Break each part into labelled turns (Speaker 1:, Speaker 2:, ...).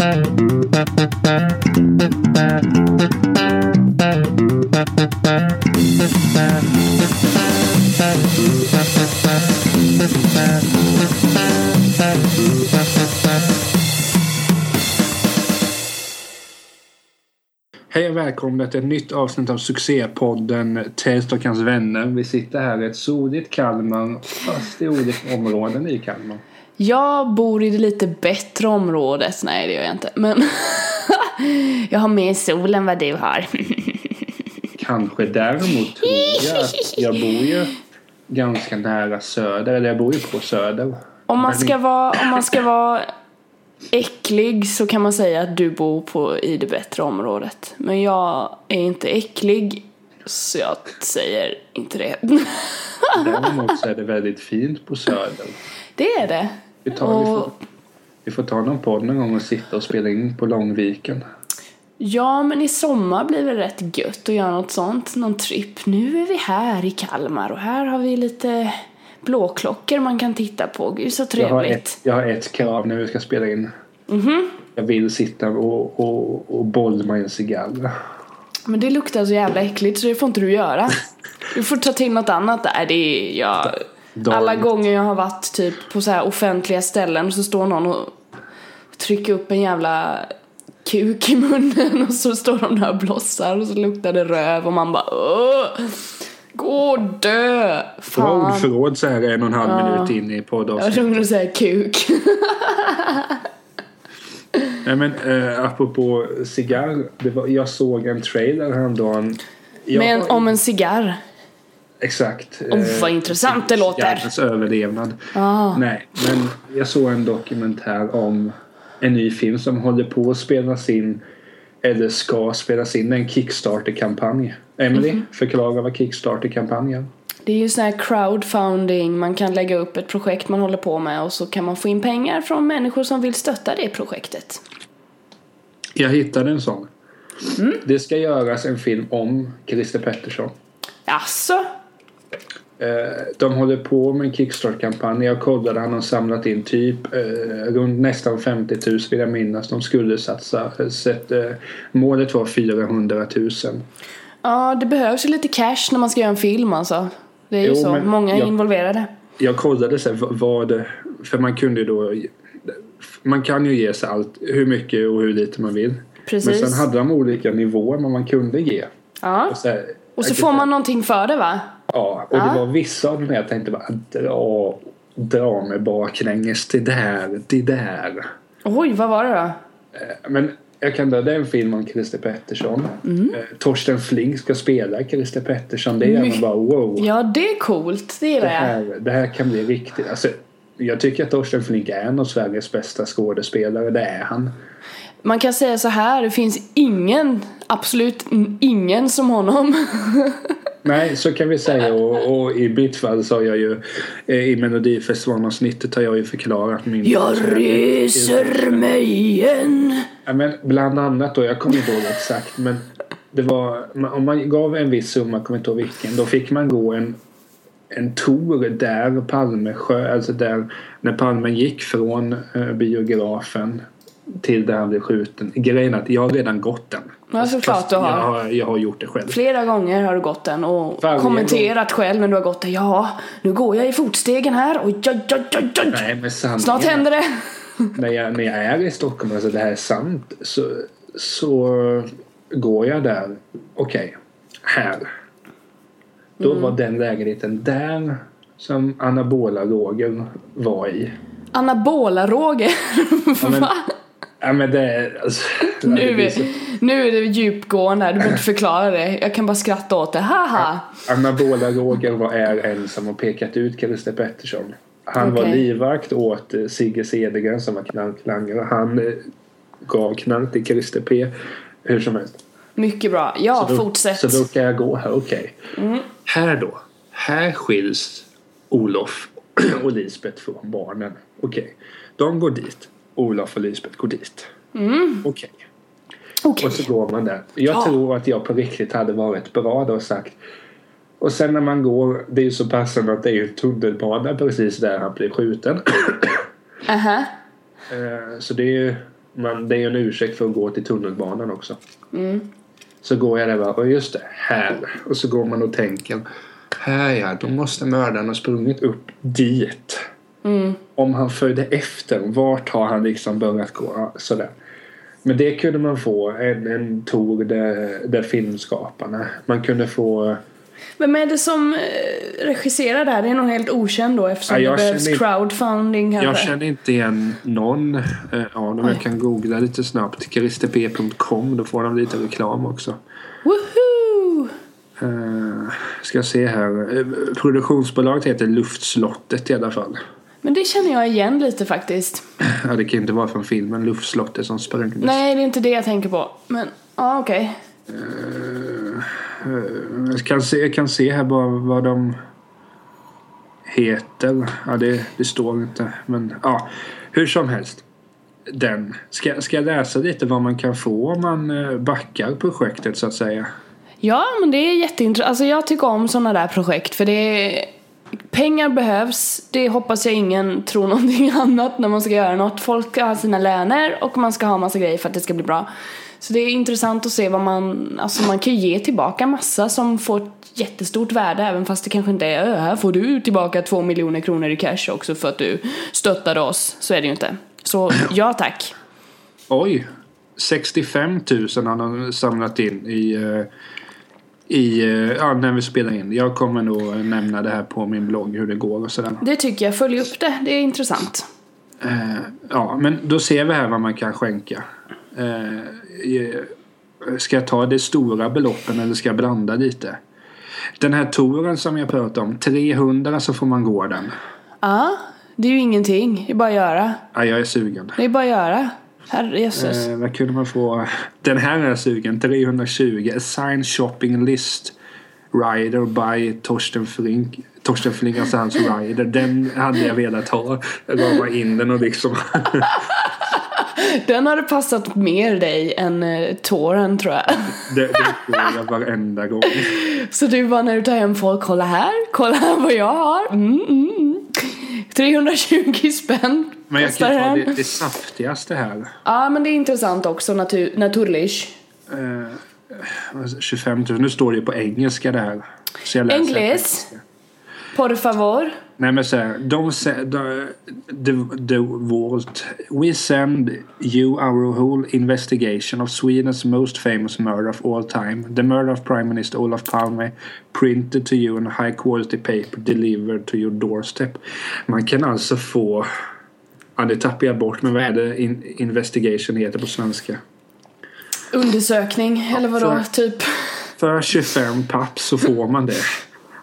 Speaker 1: Hej och välkomna till ett nytt avsnitt av succépodden Test och hans vänner. Vi sitter här i ett soligt Kalmar fast i olika områden i Kalmar.
Speaker 2: Jag bor i det lite bättre området. Nej, det gör jag inte. Men jag har mer sol än vad du har.
Speaker 1: Kanske däremot tror jag att jag bor ju ganska nära söder. Eller jag bor ju på söder.
Speaker 2: Om man ska vara, om man ska vara äcklig så kan man säga att du bor på, i det bättre området. Men jag är inte äcklig så jag säger inte det.
Speaker 1: Däremot så är det väldigt fint på söder.
Speaker 2: Det är det.
Speaker 1: Vi, tar, vi, får,
Speaker 2: Och-
Speaker 1: vi får ta någon podd någon gång och sitta och spela in på Långviken.
Speaker 2: Ja, men i sommar blir det rätt gött att göra något sånt. Någon tripp. Nu är vi här i Kalmar och här har vi lite blåklockor man kan titta på. Gud så
Speaker 1: Jag har,
Speaker 2: trevligt.
Speaker 1: ett, jag har ett krav när vi ska spela in.
Speaker 2: Mhm.
Speaker 1: Jag vill sitta och, och, och bolma en cigarr.
Speaker 2: Men det luktar så jävla äckligt så det får inte du göra. Du får ta till något annat där. Det är, jag,
Speaker 1: Dåligt.
Speaker 2: alla gånger jag har varit typ på så här offentliga ställen så står någon och trycker upp en jävla kuk i munnen och så står de där och blossar och så luktar det röv och man bara Åh! Gå och dö!
Speaker 1: Bra
Speaker 2: Fan.
Speaker 1: ordförråd så här en och en halv
Speaker 2: Ja.
Speaker 1: minut in i
Speaker 2: Jag
Speaker 1: poddavsnittet.
Speaker 2: tvungen att säga kuk.
Speaker 1: Nej men eh, apropå cigarr. Var, jag såg en trailer häromdagen. Jag
Speaker 2: Men om en cigarr.
Speaker 1: Exakt.
Speaker 2: Oh,
Speaker 1: eh,
Speaker 2: vad intressant det låter.
Speaker 1: överlevnad.
Speaker 2: Ah.
Speaker 1: Nej, men jag såg en dokumentär om en ny film som håller på att spelas in eller ska spelas in. En Kickstarter-kampanj. Emily,
Speaker 2: Mhm.
Speaker 1: förklara vad Kickstarter-kampanj är.
Speaker 2: Det är ju sån här crowdfunding, man kan lägga upp ett projekt man håller på med och så kan man få in pengar från människor som vill stötta det projektet.
Speaker 1: Jag hittade en sån.
Speaker 2: Mm.
Speaker 1: Det ska göras en film om Christer Pettersson.
Speaker 2: Alltså,
Speaker 1: Eh, De håller på med en Kickstarter-kampanj. Jag kollade, han har samlat in typ eh, runt nästan 50 000 vill jag minnas. De skulle satsa. eh, eh, målet var 400 000.
Speaker 2: ja det behövs ju lite cash när man ska göra en film alltså. Det är ju
Speaker 1: Jo,
Speaker 2: så, många är
Speaker 1: jag-
Speaker 2: involverade.
Speaker 1: Jag kollade sen vad- För man kunde ju då Man kan ju ge sig allt hur mycket och hur lite man vill.
Speaker 2: Precis.
Speaker 1: Men sen hade de olika nivåer vad man kunde ge.
Speaker 2: Ja.
Speaker 1: Och så, här,
Speaker 2: Och så får man någonting för det va?
Speaker 1: Ja, och det var vissa av dem jag tänkte bara dra, dra mig baklänges till där, till där.
Speaker 2: Oj, vad var det då?
Speaker 1: Eh, Men jag kan är en film om Christer Pettersson.
Speaker 2: Mm.
Speaker 1: Eh, Torsten Flink ska spela Christer Pettersson. Det är
Speaker 2: Mycket-
Speaker 1: bara wow.
Speaker 2: Ja, det är coolt, det gillar jag.
Speaker 1: här, det här kan bli riktigt. Alltså, jag tycker att Torsten Flink är en av Sveriges bästa skådespelare. Det är han.
Speaker 2: Man kan säga så här, det finns ingen, absolut ingen som honom.
Speaker 1: Nej, så kan vi säga. Och, och i mitt fall så har jag ju eh, i Melodifestivalavsnittet har jag ju förklarat min...
Speaker 2: Jag reser mig igen.
Speaker 1: Ja, men bland annat då, jag kommer inte ihåg exakt men det var, om man gav en viss summa, jag kommer inte ihåg vilken, då fick man gå en, en tour där Palme sjö, alltså där när Palme gick från eh, biografen till där han blev skjuten. Grejen är att jag har redan gått den.
Speaker 2: Ja, såklart du har.
Speaker 1: Jag har, jag har gjort det själv.
Speaker 2: Flera gånger har du gått den och
Speaker 1: Varje
Speaker 2: kommenterat själv när du har gått den. Ja, nu går jag i fotstegen här. Oj, oj, oj, oj, oj.
Speaker 1: Nej men sanningen,
Speaker 2: Snart händer det.
Speaker 1: när jag, när jag är i Stockholm, alltså det här är sant, så, så går jag där. Okej, här. Då
Speaker 2: Mm.
Speaker 1: var den lägenheten där som anabola Roger var i.
Speaker 2: Anabola-Roger. Va?
Speaker 1: Ja men det. Alltså,
Speaker 2: Nu
Speaker 1: det
Speaker 2: är,
Speaker 1: så-
Speaker 2: nu är det djupgående här. Du behöver inte förklara det. Jag kan bara skratta åt det. Haha.
Speaker 1: Anabola Roger var är en som har pekat ut Christer Pettersson. Han var
Speaker 2: Okej.
Speaker 1: livvakt åt eh, Sigge Cedergren som var knarklangare. Han eh, gav knark till Christer P. Hur som helst.
Speaker 2: Mycket bra. Ja,
Speaker 1: Så då,
Speaker 2: fortsätt.
Speaker 1: Så då kan jag gå här, okej. Här då. Här skiljs Olof och Lisbeth från barnen. Okej. De går dit. Olof och Lisbeth går dit. Okej.
Speaker 2: Okej.
Speaker 1: Och så går man där. Jag
Speaker 2: Ja.
Speaker 1: tror att jag på riktigt hade varit bra då och sagt. Och sen när man går, det är ju så passande att det är ju tunnelbana precis där han blir skjuten.
Speaker 2: Aha.
Speaker 1: Eh, Så det är ju Men det är en ursäkt för att gå till tunnelbanan också.
Speaker 2: Mm.
Speaker 1: Så går jag där och bara, "Åh, just det, här. Och så går man och tänker, här ja, då måste mördaren ha sprungit upp dit.
Speaker 2: Mm.
Speaker 1: Om han följde efter, vart har han liksom börjat gå? Sådär. Men det kunde man få en, en tour där, där filmskaparna, man kunde få
Speaker 2: Vem är det som eh, regisserar det här? Det är nog helt okänd då eftersom
Speaker 1: Ja, jag
Speaker 2: det behövs
Speaker 1: inte-
Speaker 2: crowdfunding
Speaker 1: Jag
Speaker 2: kanske.
Speaker 1: känner inte igen någon eh, av dem. Jag kan googla lite snabbt. christerp.com. Då får de lite reklam också.
Speaker 2: Woho!
Speaker 1: Uh, ska se här. Eh, produktionsbolaget heter Luftslottet i alla fall.
Speaker 2: Men det känner jag igen lite faktiskt.
Speaker 1: Ja, det kan inte vara från filmen Luftslottet som sprängdes.
Speaker 2: Nej, det är inte det jag tänker på. Men, ja okej.
Speaker 1: Eh, jag, kan se, jag kan se här bara vad de heter. Ja, det, det står inte. Men ja, hur som helst. Den. Ska, ska jag läsa lite vad man kan få om man eh, backar projektet så att säga?
Speaker 2: Ja, men det är jätteintressant. Alltså jag tycker om sådana där projekt för det är... Pengar behövs, det hoppas jag ingen tror någonting annat när man ska göra något. Folk ska ha sina löner och man ska ha massa grejer för att det ska bli bra. Så det är intressant att se vad man, alltså man kan ge tillbaka massa som får ett jättestort värde även fast det kanske inte är "Ö, här får du tillbaka två miljoner kronor i cash också för att du stöttade oss. Så är det ju inte. Så ja tack.
Speaker 1: Oj! 65 000 har de samlat in i, eh, i eh, ja, när vi spelar in. Jag kommer nog nämna det här på min blogg hur det går och sådär.
Speaker 2: Det tycker jag, följ upp det, det är intressant.
Speaker 1: Eh, ja, men då ser vi här vad man kan skänka. Eh, eh, ska jag ta de stora beloppen eller ska jag blanda lite? Den här touren som jag pratade om, 300 så får man gå den.
Speaker 2: Ja, det är ju ingenting. Det är bara att göra.
Speaker 1: Ja, jag är sugen.
Speaker 2: Det är bara att göra. Herrejösses.
Speaker 1: Eh, vad kunde man få? Den här är jag sugen. 320. Assign shopping list. Rider by Torsten Flink. Torsten Flink, alltså hans rider. Den hade jag velat ha. Rama in den och liksom.
Speaker 2: Den hade passat mer dig än uh, tåren tror jag.
Speaker 1: det, det får jag varenda gång.
Speaker 2: Så du bara när du tar hem folk, kolla här, kolla här vad jag har. Mm, mm, mm. 320 spänn
Speaker 1: Men jag kan ta det, det saftigaste här.
Speaker 2: Ja men det är intressant också, natur.
Speaker 1: Eh, 25 000. Nu står det ju på engelska det här. Så jag läser på
Speaker 2: Englis.
Speaker 1: engelska.
Speaker 2: Por favor.
Speaker 1: Nej men såhär, de se- the, the, Vault. We send you our whole investigation of Sweden's most famous murder of all time. The murder of Prime Minister Olof Palme printed to you in high quality paper delivered to your doorstep. Man kan alltså få, ja det tappar jag bort, men vad är det in, investigation heter på svenska?
Speaker 2: Undersökning, eller vadå,
Speaker 1: för-
Speaker 2: typ.
Speaker 1: För 25 papp så får man det.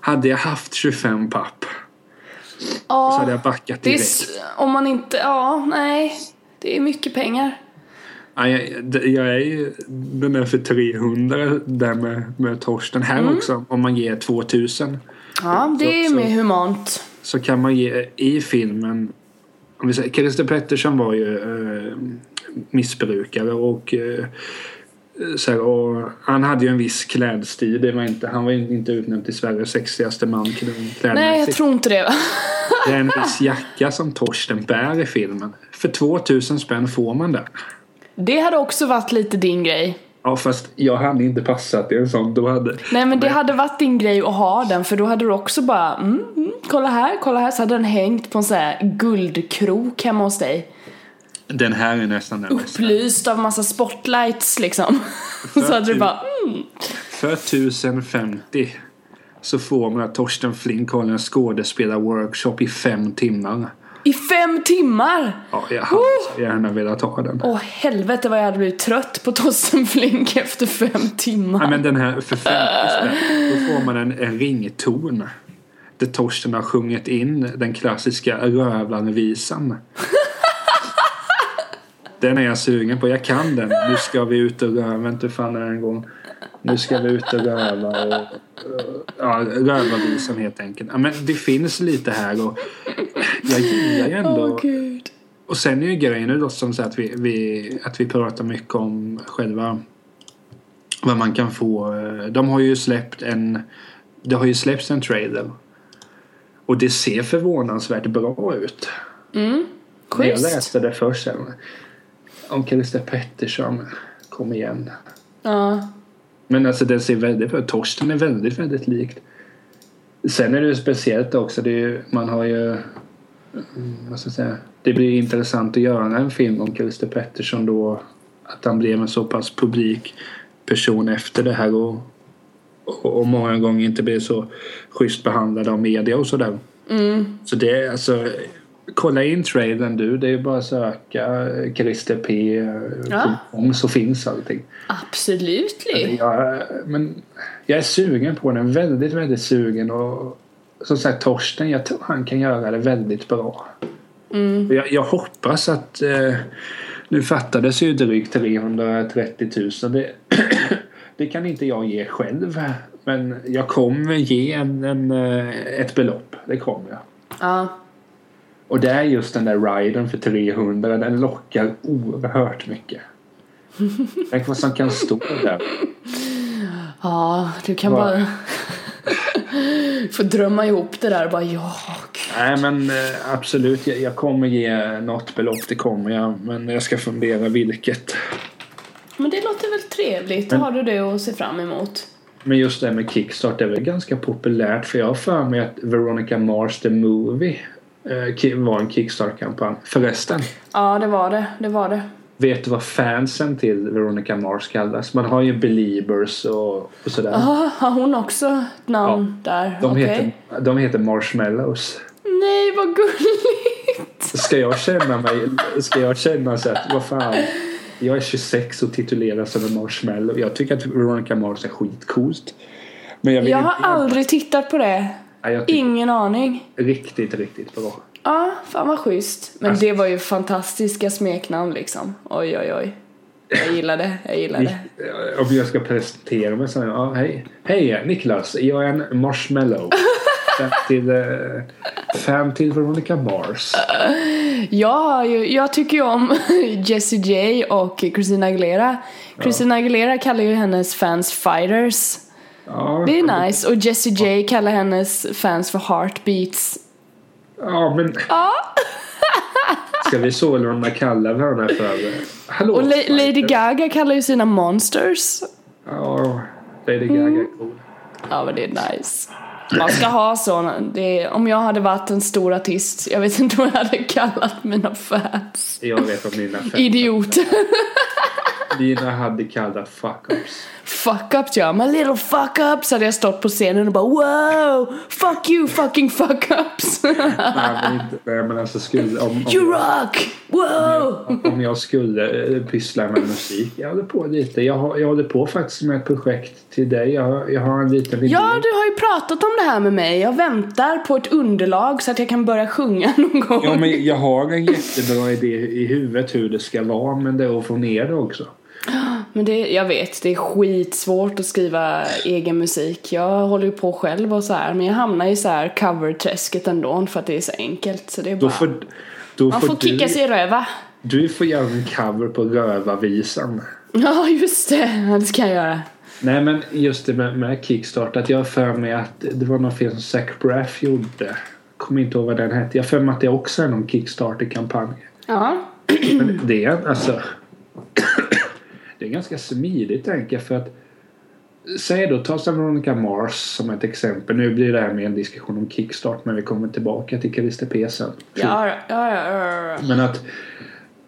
Speaker 1: Hade jag haft 25 papp så hade
Speaker 2: Ja,
Speaker 1: jag backat
Speaker 2: är,
Speaker 1: direkt.
Speaker 2: om man inte, ja, nej. Det är mycket pengar.
Speaker 1: Ja, jag, jag är ju den är för 300 där med, med Torsten. Här
Speaker 2: Mm.
Speaker 1: också, om man ger 2000
Speaker 2: Ja, det är
Speaker 1: så-
Speaker 2: mer humant.
Speaker 1: så kan man ge i filmen om vi säger, Christer Pettersson var ju eh, missbrukare och, eh, så här, och han hade ju en viss klädstil. Det var inte, han var inte utnämnd till Sveriges sexigaste man klädmässigt.
Speaker 2: Nej, jag tror inte det.
Speaker 1: Det är en viss jacka som Torsten bär i filmen. För 2000 spänn får man den.
Speaker 2: Det hade också varit lite din grej.
Speaker 1: Ja fast jag hade inte passat i en sån. Då hade,
Speaker 2: Nej men det hade varit din grej att ha den för då hade du också bara mm, mm, kolla här, kolla här så hade den hängt på en sån här guldkrok hemma hos dig.
Speaker 1: Den här är nästan den bästa.
Speaker 2: Upplyst av massa spotlights liksom. så hade du bara mm.
Speaker 1: För 1050 så får man att Torsten Flink håller en skådespelarworkshop i fem timmar.
Speaker 2: I fem timmar!
Speaker 1: Ja, jag hade så gärna velat ha den.
Speaker 2: Åh helvete vad jag hade blivit trött på Torsten Flink efter fem timmar.
Speaker 1: Ja, men den här för 50 spänn, då får man en, en rington. Där Torsten har sjungit in den klassiska Rövlarvisan. Den är jag sugen på. Jag kan den. Nu ska vi ut och röva. Vänta fan är den en gång. Nu ska vi ut och röva. Och, ja, Rövarvisan helt enkelt. Ja, men det finns lite här och jag gillar ju ändå.
Speaker 2: Åh gud.
Speaker 1: Och sen är ju grejen nu då som så att vi, vi, att vi pratar mycket om själva vad man kan få. De har ju släppt en det har ju släppts en trailer. Och det ser förvånansvärt bra ut.
Speaker 2: Mm.
Speaker 1: När jag
Speaker 2: Schysst.
Speaker 1: läste det först sen. om Christer Pettersson. Kom igen.
Speaker 2: Ja.
Speaker 1: Men alltså den ser väldigt, Torsten är väldigt, väldigt likt. Sen är det ju speciellt också, det ju, man har ju, vad ska jag säga, det blir intressant att göra en film om Christer Pettersson då, att han blev en så pass publik person efter det här och, och, och många gånger inte blev så schysst behandlad av media och sådär.
Speaker 2: Mm.
Speaker 1: Så det är alltså, kolla in trailern du, det är bara att söka Christer P.
Speaker 2: Ja.
Speaker 1: Ja. så finns allting.
Speaker 2: Absolut.
Speaker 1: Jag, men jag är sugen på den. Väldigt, väldigt sugen. Och som sagt, Torsten, jag tror han kan göra det väldigt bra.
Speaker 2: Mm.
Speaker 1: Jag, jag hoppas att... Eh, nu fattades ju drygt 330 000. Det, det kan inte jag ge själv. Men jag kommer ge en, en, eh, ett belopp. Det kommer jag.
Speaker 2: Ja.
Speaker 1: Och det är just den där riden för 300. Den lockar oerhört mycket. Tänk vad som kan stå där.
Speaker 2: Ja, du kan
Speaker 1: Va?
Speaker 2: bara få drömma ihop det där och bara ja, gud.
Speaker 1: Nej men eh, absolut, jag, jag kommer ge något belopp, det kommer jag. Men jag ska fundera vilket.
Speaker 2: Men det låter väl trevligt,
Speaker 1: Men-
Speaker 2: har du det att se fram emot.
Speaker 1: Men just det här med Kickstart, det är väl ganska populärt. För jag har för mig att Veronica Mars the Movie eh, var en Kickstart-kampanj. Förresten,
Speaker 2: Ja, det var det, det var det.
Speaker 1: Vet du vad fansen till Veronica Mars kallas? Man har ju Beliebers och, och sådär.
Speaker 2: Ja, har hon också ett namn där?
Speaker 1: De,
Speaker 2: Okej.
Speaker 1: heter, de heter Marshmallows.
Speaker 2: Nej, vad gulligt!
Speaker 1: Ska jag känna mig, ska jag känna så att vad fan. Jag är 26 och tituleras som en marshmallow. Jag tycker att Veronica Mars är skitcoolt. Men jag
Speaker 2: Jag har aldrig tittat på det.
Speaker 1: Tycker
Speaker 2: Ingen aning.
Speaker 1: riktigt, riktigt bra.
Speaker 2: Ja, fan vad schysst. Men
Speaker 1: Alltså-
Speaker 2: det var ju fantastiska smeknamn liksom. Oj, oj, oj. Jag gillar det, jag gillar det.
Speaker 1: Om jag ska presentera mig så ja, hej. Hej Niklas, jag är en marshmallow. Fan till, eh, fan till Veronica Mars.
Speaker 2: Jag, har ju, jag tycker ju om Jessie J och Christina Aguilera. Christina Aguilera kallar ju hennes fans fighters.
Speaker 1: Ja,
Speaker 2: Det är nice. Och Jessie J kallar hennes fans för heartbeats.
Speaker 1: Ja, men
Speaker 2: Ja.
Speaker 1: ska vi sålunda kalla varandra för... Hallå,
Speaker 2: Och La-? Lady Gaga kallar ju sina monsters.
Speaker 1: Ja, Lady Gaga
Speaker 2: Mm.
Speaker 1: är cool.
Speaker 2: Ja men det är nice. Man ska ha. Det är, om jag hade varit en stor artist, jag vet inte vad jag hade kallat mina fans.
Speaker 1: Jag vet att mina fans
Speaker 2: Idioter.
Speaker 1: Mina hade kallat fuck-ups.
Speaker 2: Fuck-ups ja, my little fuck-ups hade jag stått på scenen och bara wow! Fuck you fucking fuck-ups!
Speaker 1: Nej men, inte, nej, men alltså skulle, om, om,
Speaker 2: you
Speaker 1: jag,
Speaker 2: rock! Wow!
Speaker 1: om jag skulle eh, pyssla med musik. Jag håller på lite. Jag, har, jag håller på faktiskt med ett projekt till dig. Jag, jag har en liten idé.
Speaker 2: Ja, du har ju pratat om det här med mig. Jag väntar på ett underlag så att jag kan börja sjunga någon gång.
Speaker 1: Ja, men jag har en jättebra idé i huvudet hur det ska vara. Men det är att få ner det också.
Speaker 2: Men det, jag vet, det är skitsvårt att skriva egen musik. Jag håller ju på själv och så här, men jag hamnar i så här cover-träsket ändå för att det är så enkelt. Så det är
Speaker 1: Då
Speaker 2: bara...
Speaker 1: får, då
Speaker 2: Man
Speaker 1: får,
Speaker 2: får kicka sig i röva.
Speaker 1: du får göra en cover på Rövarvisan.
Speaker 2: Ja, just det. Det ska jag göra.
Speaker 1: Nej men just det med, med Kickstart. Att jag har för mig att det var någon film som Zach Braff gjorde. Kommer inte ihåg vad den hette. Jag har för mig att det också är någon Kickstarter-kampanj.
Speaker 2: Ja.
Speaker 1: Men det är alltså... det är ganska smidigt tänker jag för att Säg då, ta Veronica Mars som ett exempel. Nu blir det här med en diskussion om Kickstart men vi kommer tillbaka till Christer P sen.
Speaker 2: Ja, ja, ja.
Speaker 1: Men att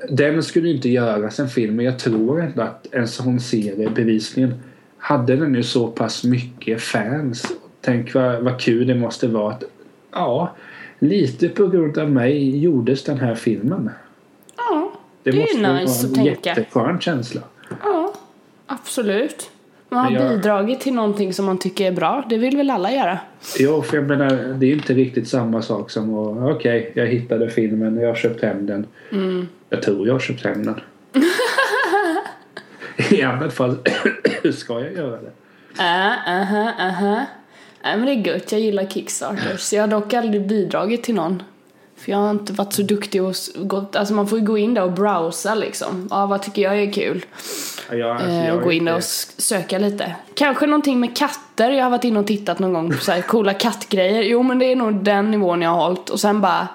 Speaker 1: den skulle inte göras en film men jag tror ändå att en sån serie bevisligen hade den ju så pass mycket fans. Tänk vad, vad kul det måste vara att ja, lite på grund av mig gjordes den här filmen.
Speaker 2: ja.
Speaker 1: Det,
Speaker 2: Det är
Speaker 1: måste
Speaker 2: ju
Speaker 1: vara
Speaker 2: nice
Speaker 1: en
Speaker 2: att tänka.
Speaker 1: jätteskön känsla.
Speaker 2: Absolut. Man har
Speaker 1: jag-
Speaker 2: bidragit till någonting som man tycker är bra. Det vill väl alla göra?
Speaker 1: Ja, för jag menar, det är ju inte riktigt samma sak som att okej, jag hittade filmen, jag har köpt hem den.
Speaker 2: Mm.
Speaker 1: Jag tror jag har köpt hem den. I annat fall ska jag göra det.
Speaker 2: Äh, aha, aha. Nej men det är gött, jag gillar Kickstarters. Jag har dock aldrig bidragit till någon. För jag har inte varit så duktig och gått, alltså man får ju gå in där och browsa liksom. Ja, vad tycker jag är kul?
Speaker 1: Ja, alltså,
Speaker 2: Eh, gå in
Speaker 1: inte-
Speaker 2: och söka lite. Kanske någonting med katter, jag har varit inne och tittat någon gång på så här coola kattgrejer. Jo men det är nog den nivån jag har hållit. Och sen bara,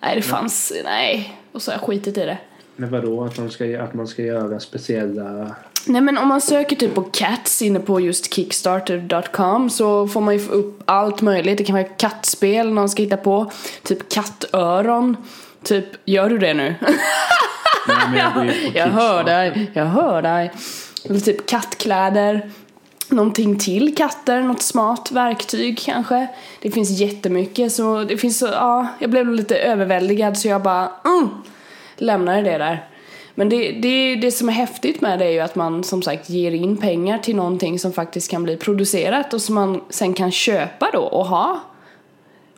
Speaker 2: nej det fanns, nej. Och så har jag skitit i det.
Speaker 1: Men vadå? Att, de ska, att man ska göra speciella...
Speaker 2: Nej men om man söker typ på cats inne på just kickstarter.com så får man ju få upp allt möjligt. Det kan vara kattspel någon ska hitta på. Typ kattöron. Typ, gör du det nu?
Speaker 1: Nej, jag,
Speaker 2: jag hör dig, jag hör dig. Eller typ kattkläder. Någonting till katter, något smart verktyg kanske. Det finns jättemycket så det finns så, ja, jag blev lite överväldigad så jag bara, mm, lämnade det där. Men det, det, det som är häftigt med det är ju att man som sagt ger in pengar till någonting som faktiskt kan bli producerat och som man sen kan köpa då och ha.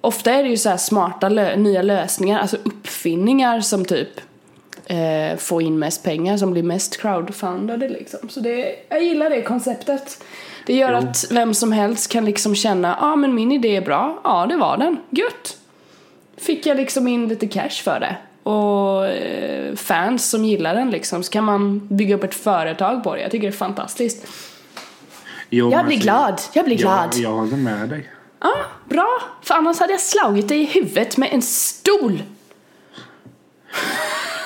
Speaker 2: Ofta är det ju så här smarta lö- nya lösningar, alltså uppfinningar som typ eh, får in mest pengar som blir mest crowdfundade liksom. Så det, jag gillar det konceptet. Det gör
Speaker 1: Jo.
Speaker 2: att vem som helst kan liksom känna, ja ah, men min idé är bra, ja det var den, gött! Fick jag liksom in lite cash för det. Och eh, fans som gillar den liksom, så kan man bygga upp ett företag på det. Jag tycker det är fantastiskt.
Speaker 1: Jo,
Speaker 2: Jag blir glad, jag blir glad.
Speaker 1: Jag, jag håller med dig.
Speaker 2: Ja, bra! För annars hade jag slagit dig i huvudet med en stol!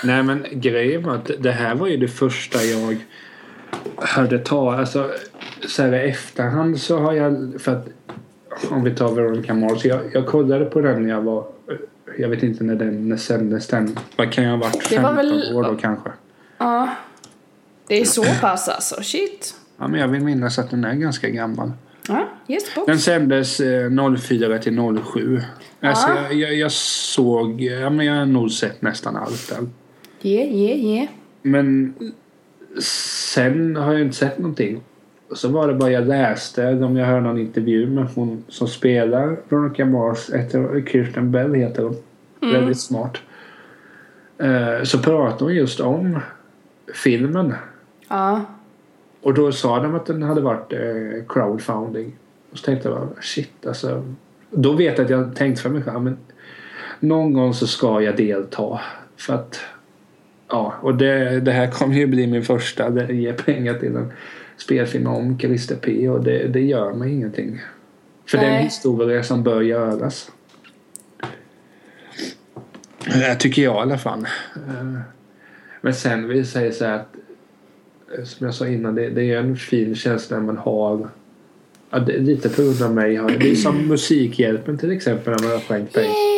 Speaker 1: Nej men grejen var att det här var ju det första jag hörde ta. Alltså så här i efterhand så har jag för att om vi tar Veronica Mars. Jag, jag kollade på den när jag var jag vet inte när den när sändes den. Vad kan jag ha varit?
Speaker 2: Det
Speaker 1: 15
Speaker 2: var väl-
Speaker 1: år då kanske.
Speaker 2: Ja. Det är så pass alltså, shit.
Speaker 1: Ja men jag vill minnas att den är ganska gammal.
Speaker 2: Ja, yes box.
Speaker 1: Den sändes eh, 04 till 07. Alltså,
Speaker 2: Ja.
Speaker 1: jag, jag, jag såg, ja men jag har nog sett nästan allt där.
Speaker 2: Yeah, yeah, yeah.
Speaker 1: Men sen har jag inte sett någonting. Så var det bara jag läste, om jag hörde någon intervju med hon som spelar Veronica Mars, heter Kirsten Bell heter hon. Väldigt smart. Eh, Så pratade hon just om filmen.
Speaker 2: Ja.
Speaker 1: Och då sa de att den hade varit eh, crowdfunding. Och så tänkte jag bara, shit alltså. Då vet jag att jag tänkt för mig själv, men någon gång så ska jag delta. För att, ja, och det, det här kommer ju bli min första, det ger pengar till en spelfilm om Christer P och det, det gör mig ingenting. För det är en
Speaker 2: Nej.
Speaker 1: historia som bör göras. Det tycker jag i alla fall. Eh, Men sen vill jag säga så här att eh, som jag sa innan, det, det är en fin känsla när man har ja, det, lite på grund av mig. Det är som Musikhjälpen till exempel när man har skänkt pengar.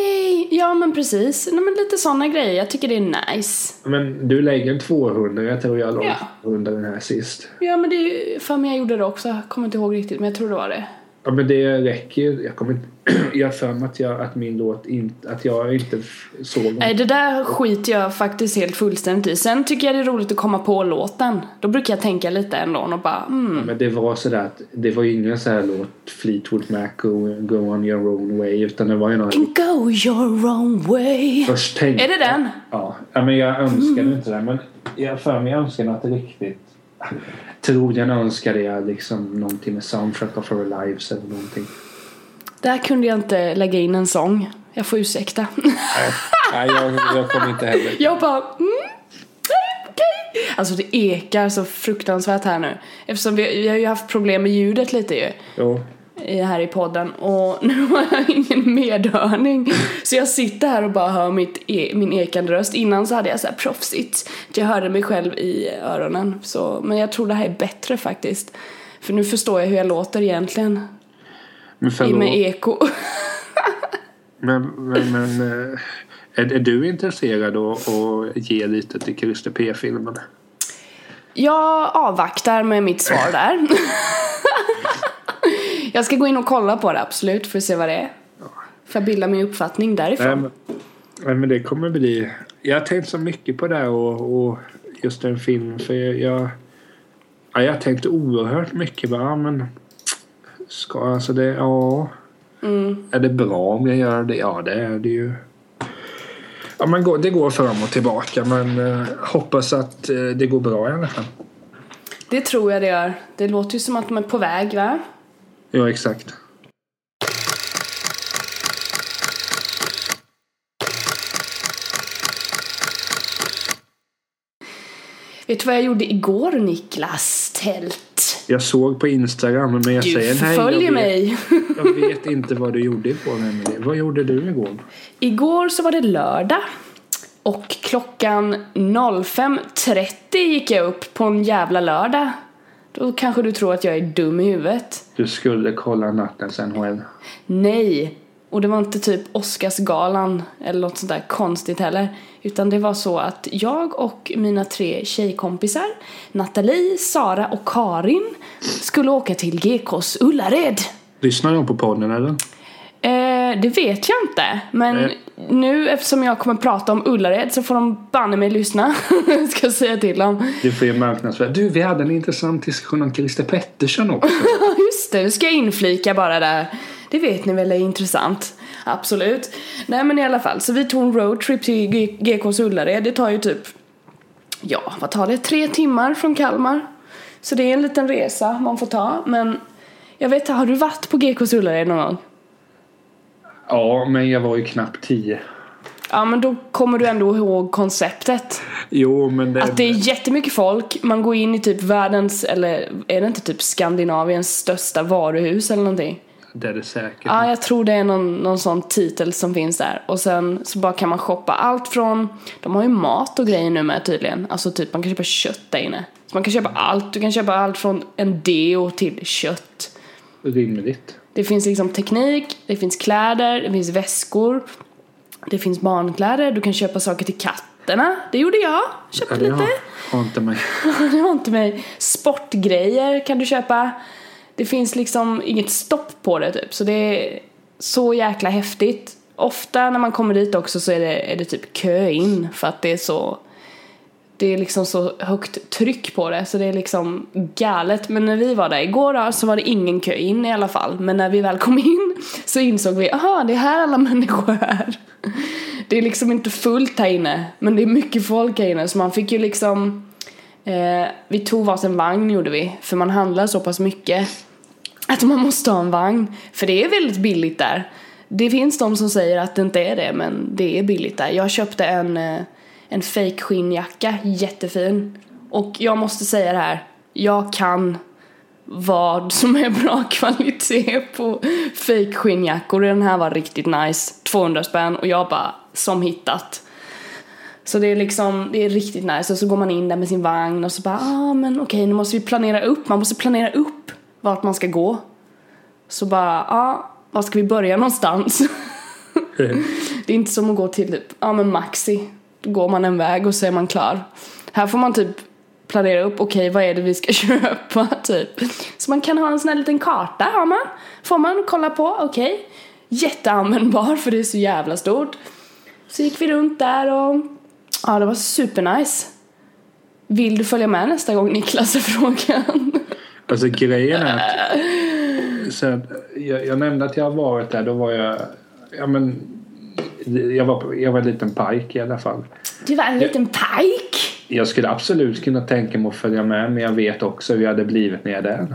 Speaker 2: Ja men precis, Nej, men lite sådana grejer. Jag tycker det är nice.
Speaker 1: Men du lägger en 200, jag tror jag la
Speaker 2: Ja.
Speaker 1: 200 den här sist.
Speaker 2: Ja men det är ju, för mig jag gjorde det också. Jag kommer inte ihåg riktigt men jag tror det var det.
Speaker 1: Ja men det räcker ju. Jag kommer inte... Jag har för mig att, jag, att min låt inte... Att jag inte såg
Speaker 2: Nej det där skiter jag faktiskt helt fullständigt i. Sen tycker jag det är roligt att komma på låten. Då brukar jag tänka lite ändå och bara mm.
Speaker 1: Men det var sådär att det var ju ingen så här låt Fleetwood Mac go, go on your own way utan det var ju någon
Speaker 2: Can go your own way.
Speaker 1: först tänkte
Speaker 2: Är det den?
Speaker 1: Ja, ja men jag önskade inte det men jag för mig jag önskade något riktigt Troligen önskade jag liksom någonting med Soundtrack of Our Lives eller någonting.
Speaker 2: Där kunde jag inte lägga in en sång. Jag får ursäkta.
Speaker 1: Nej, nej jag, jag kom inte heller.
Speaker 2: Jag bara mm, nej, okej. Alltså det ekar så fruktansvärt här nu. Eftersom vi, vi har ju haft problem med ljudet lite ju.
Speaker 1: Jo.
Speaker 2: Här i podden och nu har jag ingen medhörning. Så jag sitter här och bara hör mitt e- min ekande röst. Innan så hade jag så här proffsigt. Jag hörde mig själv i öronen. Så, men jag tror det här är bättre faktiskt. För nu förstår jag hur jag låter egentligen.
Speaker 1: Men
Speaker 2: I med eko.
Speaker 1: Men, men, men eh, är, är du intresserad att att ge lite till Christer P-filmen?
Speaker 2: Jag avvaktar med mitt svar där. jag ska gå in och kolla på det absolut för att se vad det är. För att bilda min uppfattning därifrån.
Speaker 1: Nej, men, men det kommer bli... Jag har tänkt så mycket på det här och, och just en film för jag... jag ja, jag har tänkt oerhört mycket bara, men... Ska alltså det... Ja...
Speaker 2: Mm.
Speaker 1: Är det bra om jag gör det? Ja, det är det ju. Ja, men gå- det går fram och tillbaka men eh, hoppas att eh, det går bra i alla fall.
Speaker 2: Det tror jag det gör. Det låter ju som att de är på väg va?
Speaker 1: Ja, exakt.
Speaker 2: Vet du vad jag gjorde igår Niklas Tält?
Speaker 1: Jag såg på Instagram men jag
Speaker 2: Du
Speaker 1: säger nej.
Speaker 2: Förföljer
Speaker 1: vet,
Speaker 2: mig.
Speaker 1: jag vet inte vad du gjorde igår Emelie. Vad gjorde du igår?
Speaker 2: Igår så var det lördag. Och klockan 05.30 gick jag upp på en jävla lördag. Då kanske du tror att jag är dum i huvudet.
Speaker 1: Du skulle kolla nattens NHL.
Speaker 2: Nej. Och det var inte typ Oscarsgalan eller något sånt där konstigt heller. Utan det var så att jag och mina tre tjejkompisar, Nathalie, Sara och Karin, skulle åka till GKs Ullared.
Speaker 1: Lyssnar de på podden eller?
Speaker 2: Eh, det vet jag inte. Men
Speaker 1: Nej.
Speaker 2: Nu eftersom jag kommer prata om Ullared så får de banne mig lyssna. Ska jag säga till dem.
Speaker 1: Du får ju marknadsföra. Du, vi hade en intressant diskussion om Christer Pettersson också.
Speaker 2: Just det. Det ska jag inflika bara där. Det vet ni väl är intressant. Absolut. Nej men i alla fall, så vi tog en roadtrip till GKs Ullared. Det tar ju typ, ja vad tar det? Tre timmar från Kalmar. Så det är en liten resa man får ta. Men jag vet har du varit på GKs Ullared någon gång?
Speaker 1: Ja, men jag var ju knappt tio.
Speaker 2: Ja men då kommer du ändå ihåg konceptet.
Speaker 1: Jo, men det...
Speaker 2: Att det är jättemycket folk, man går in i typ världens, eller är det inte typ Skandinaviens största varuhus eller någonting?
Speaker 1: Det är det säkert.
Speaker 2: Ja, jag tror det är någon, någon sån titel som finns där. Och sen så bara kan man shoppa allt från, de har ju mat och grejer nu med tydligen. Alltså typ man kan köpa kött där inne. Så man kan köpa allt, du kan köpa allt från en deo till kött.
Speaker 1: Rimligt.
Speaker 2: Det finns liksom teknik, det finns kläder, det finns väskor. Det finns barnkläder, du kan köpa saker till katterna. Det gjorde jag, köpte
Speaker 1: det
Speaker 2: lite.
Speaker 1: har, har inte mig.
Speaker 2: det har inte mig. Sportgrejer kan du köpa. Det finns liksom inget stopp på det typ. Så det är så jäkla häftigt. Ofta när man kommer dit också så är det, är det typ kö in för att det är så det är liksom så högt tryck på det så det är liksom galet. Men när vi var där igår då, så var det ingen kö in i alla fall. Men när vi väl kom in så insåg vi, aha det är här alla människor är. Det är liksom inte fullt här inne, men det är mycket folk här inne så man fick ju liksom eh, Vi tog varsin vagn gjorde vi, för man handlar så pass mycket att man måste ha en vagn. För det är väldigt billigt där. Det finns de som säger att det inte är det, men det är billigt där. Jag köpte en, eh, en fake skinnjacka, jättefin. Och jag måste säga det här, jag kan vad som är bra kvalitet på fake skinnjackor. Den här var riktigt nice, 200 spänn och jag bara som hittat. Så det är liksom, det är riktigt nice och så går man in där med sin vagn och så bara ah men okej nu måste vi planera upp, man måste planera upp vart man ska gå. Så bara, ja, ah, var ska vi börja någonstans? det är inte som att gå till typ, ja men Maxi. Går man en väg och så är man klar. Här får man typ planera upp, okej vad är det vi ska köpa typ. Så man kan ha en sån här liten karta har man. Får man kolla på, okej. Jätteanvändbar för det är så jävla stort. Så gick vi runt där och ja det var supernice. Vill du följa med nästa gång Niklas är frågan?
Speaker 1: Alltså grejen är att, så jag, jag nämnde att jag har varit där. Då var jag, ja men, jag var, jag var en liten pike i alla fall.
Speaker 2: Du var en liten pike.
Speaker 1: Jag skulle absolut kunna tänka mig att följa med men jag vet också hur jag hade blivit när jag är där.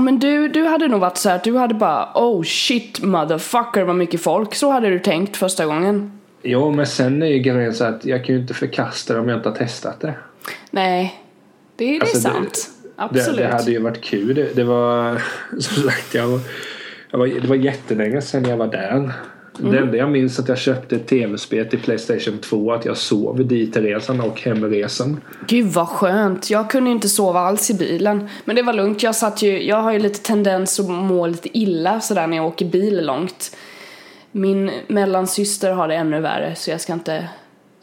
Speaker 2: Men du, du hade nog varit så här, du hade bara oh shit motherfucker vad mycket folk. Så hade du tänkt första gången.
Speaker 1: Jo men sen är ju grejen så att jag kan ju inte förkasta det om jag inte har testat det.
Speaker 2: Nej, det, det
Speaker 1: Alltså,
Speaker 2: är
Speaker 1: det-
Speaker 2: sant.
Speaker 1: Det,
Speaker 2: Absolut.
Speaker 1: det hade ju varit kul. Det, det var som sagt jag jag var, det var jättelänge sedan jag var där.
Speaker 2: Mm.
Speaker 1: Det enda jag minns att jag köpte ett tv-spel till Playstation 2 att jag sov ditresan och hemresan.
Speaker 2: Gud vad skönt. Jag kunde ju inte sova alls i bilen. Men det var lugnt. Jag satt ju, jag har ju lite tendens att må lite illa sådär när jag åker bil långt. Min mellansyster har det ännu värre så jag ska inte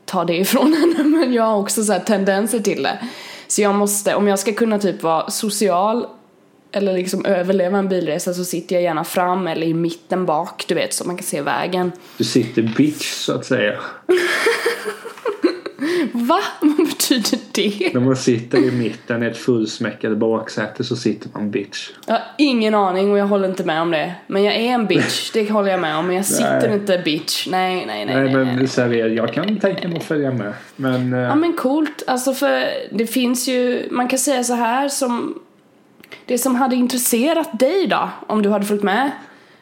Speaker 2: ta det ifrån henne men jag har också så tendenser till det. Så jag måste, om jag ska kunna typ vara social eller liksom överleva en bilresa så sitter jag gärna fram eller i mitten bak du vet så man kan se vägen.
Speaker 1: Du sitter bitch så att säga.
Speaker 2: Va? Vad betyder det?
Speaker 1: När man sitter i mitten i ett fullsmäckat baksäte så sitter man bitch.
Speaker 2: Jag har ingen aning och jag håller inte med om det. Men jag är en bitch, det håller jag med om. Men jag sitter
Speaker 1: Nej.
Speaker 2: inte bitch. Nej, nej, nej.
Speaker 1: Nej,
Speaker 2: nej,
Speaker 1: men
Speaker 2: nej.
Speaker 1: seriöst, jag kan tänka mig att följa med. Men, eh,
Speaker 2: Ja men coolt. Alltså för det finns ju, man kan säga så här som det som hade intresserat dig då, om du hade följt med.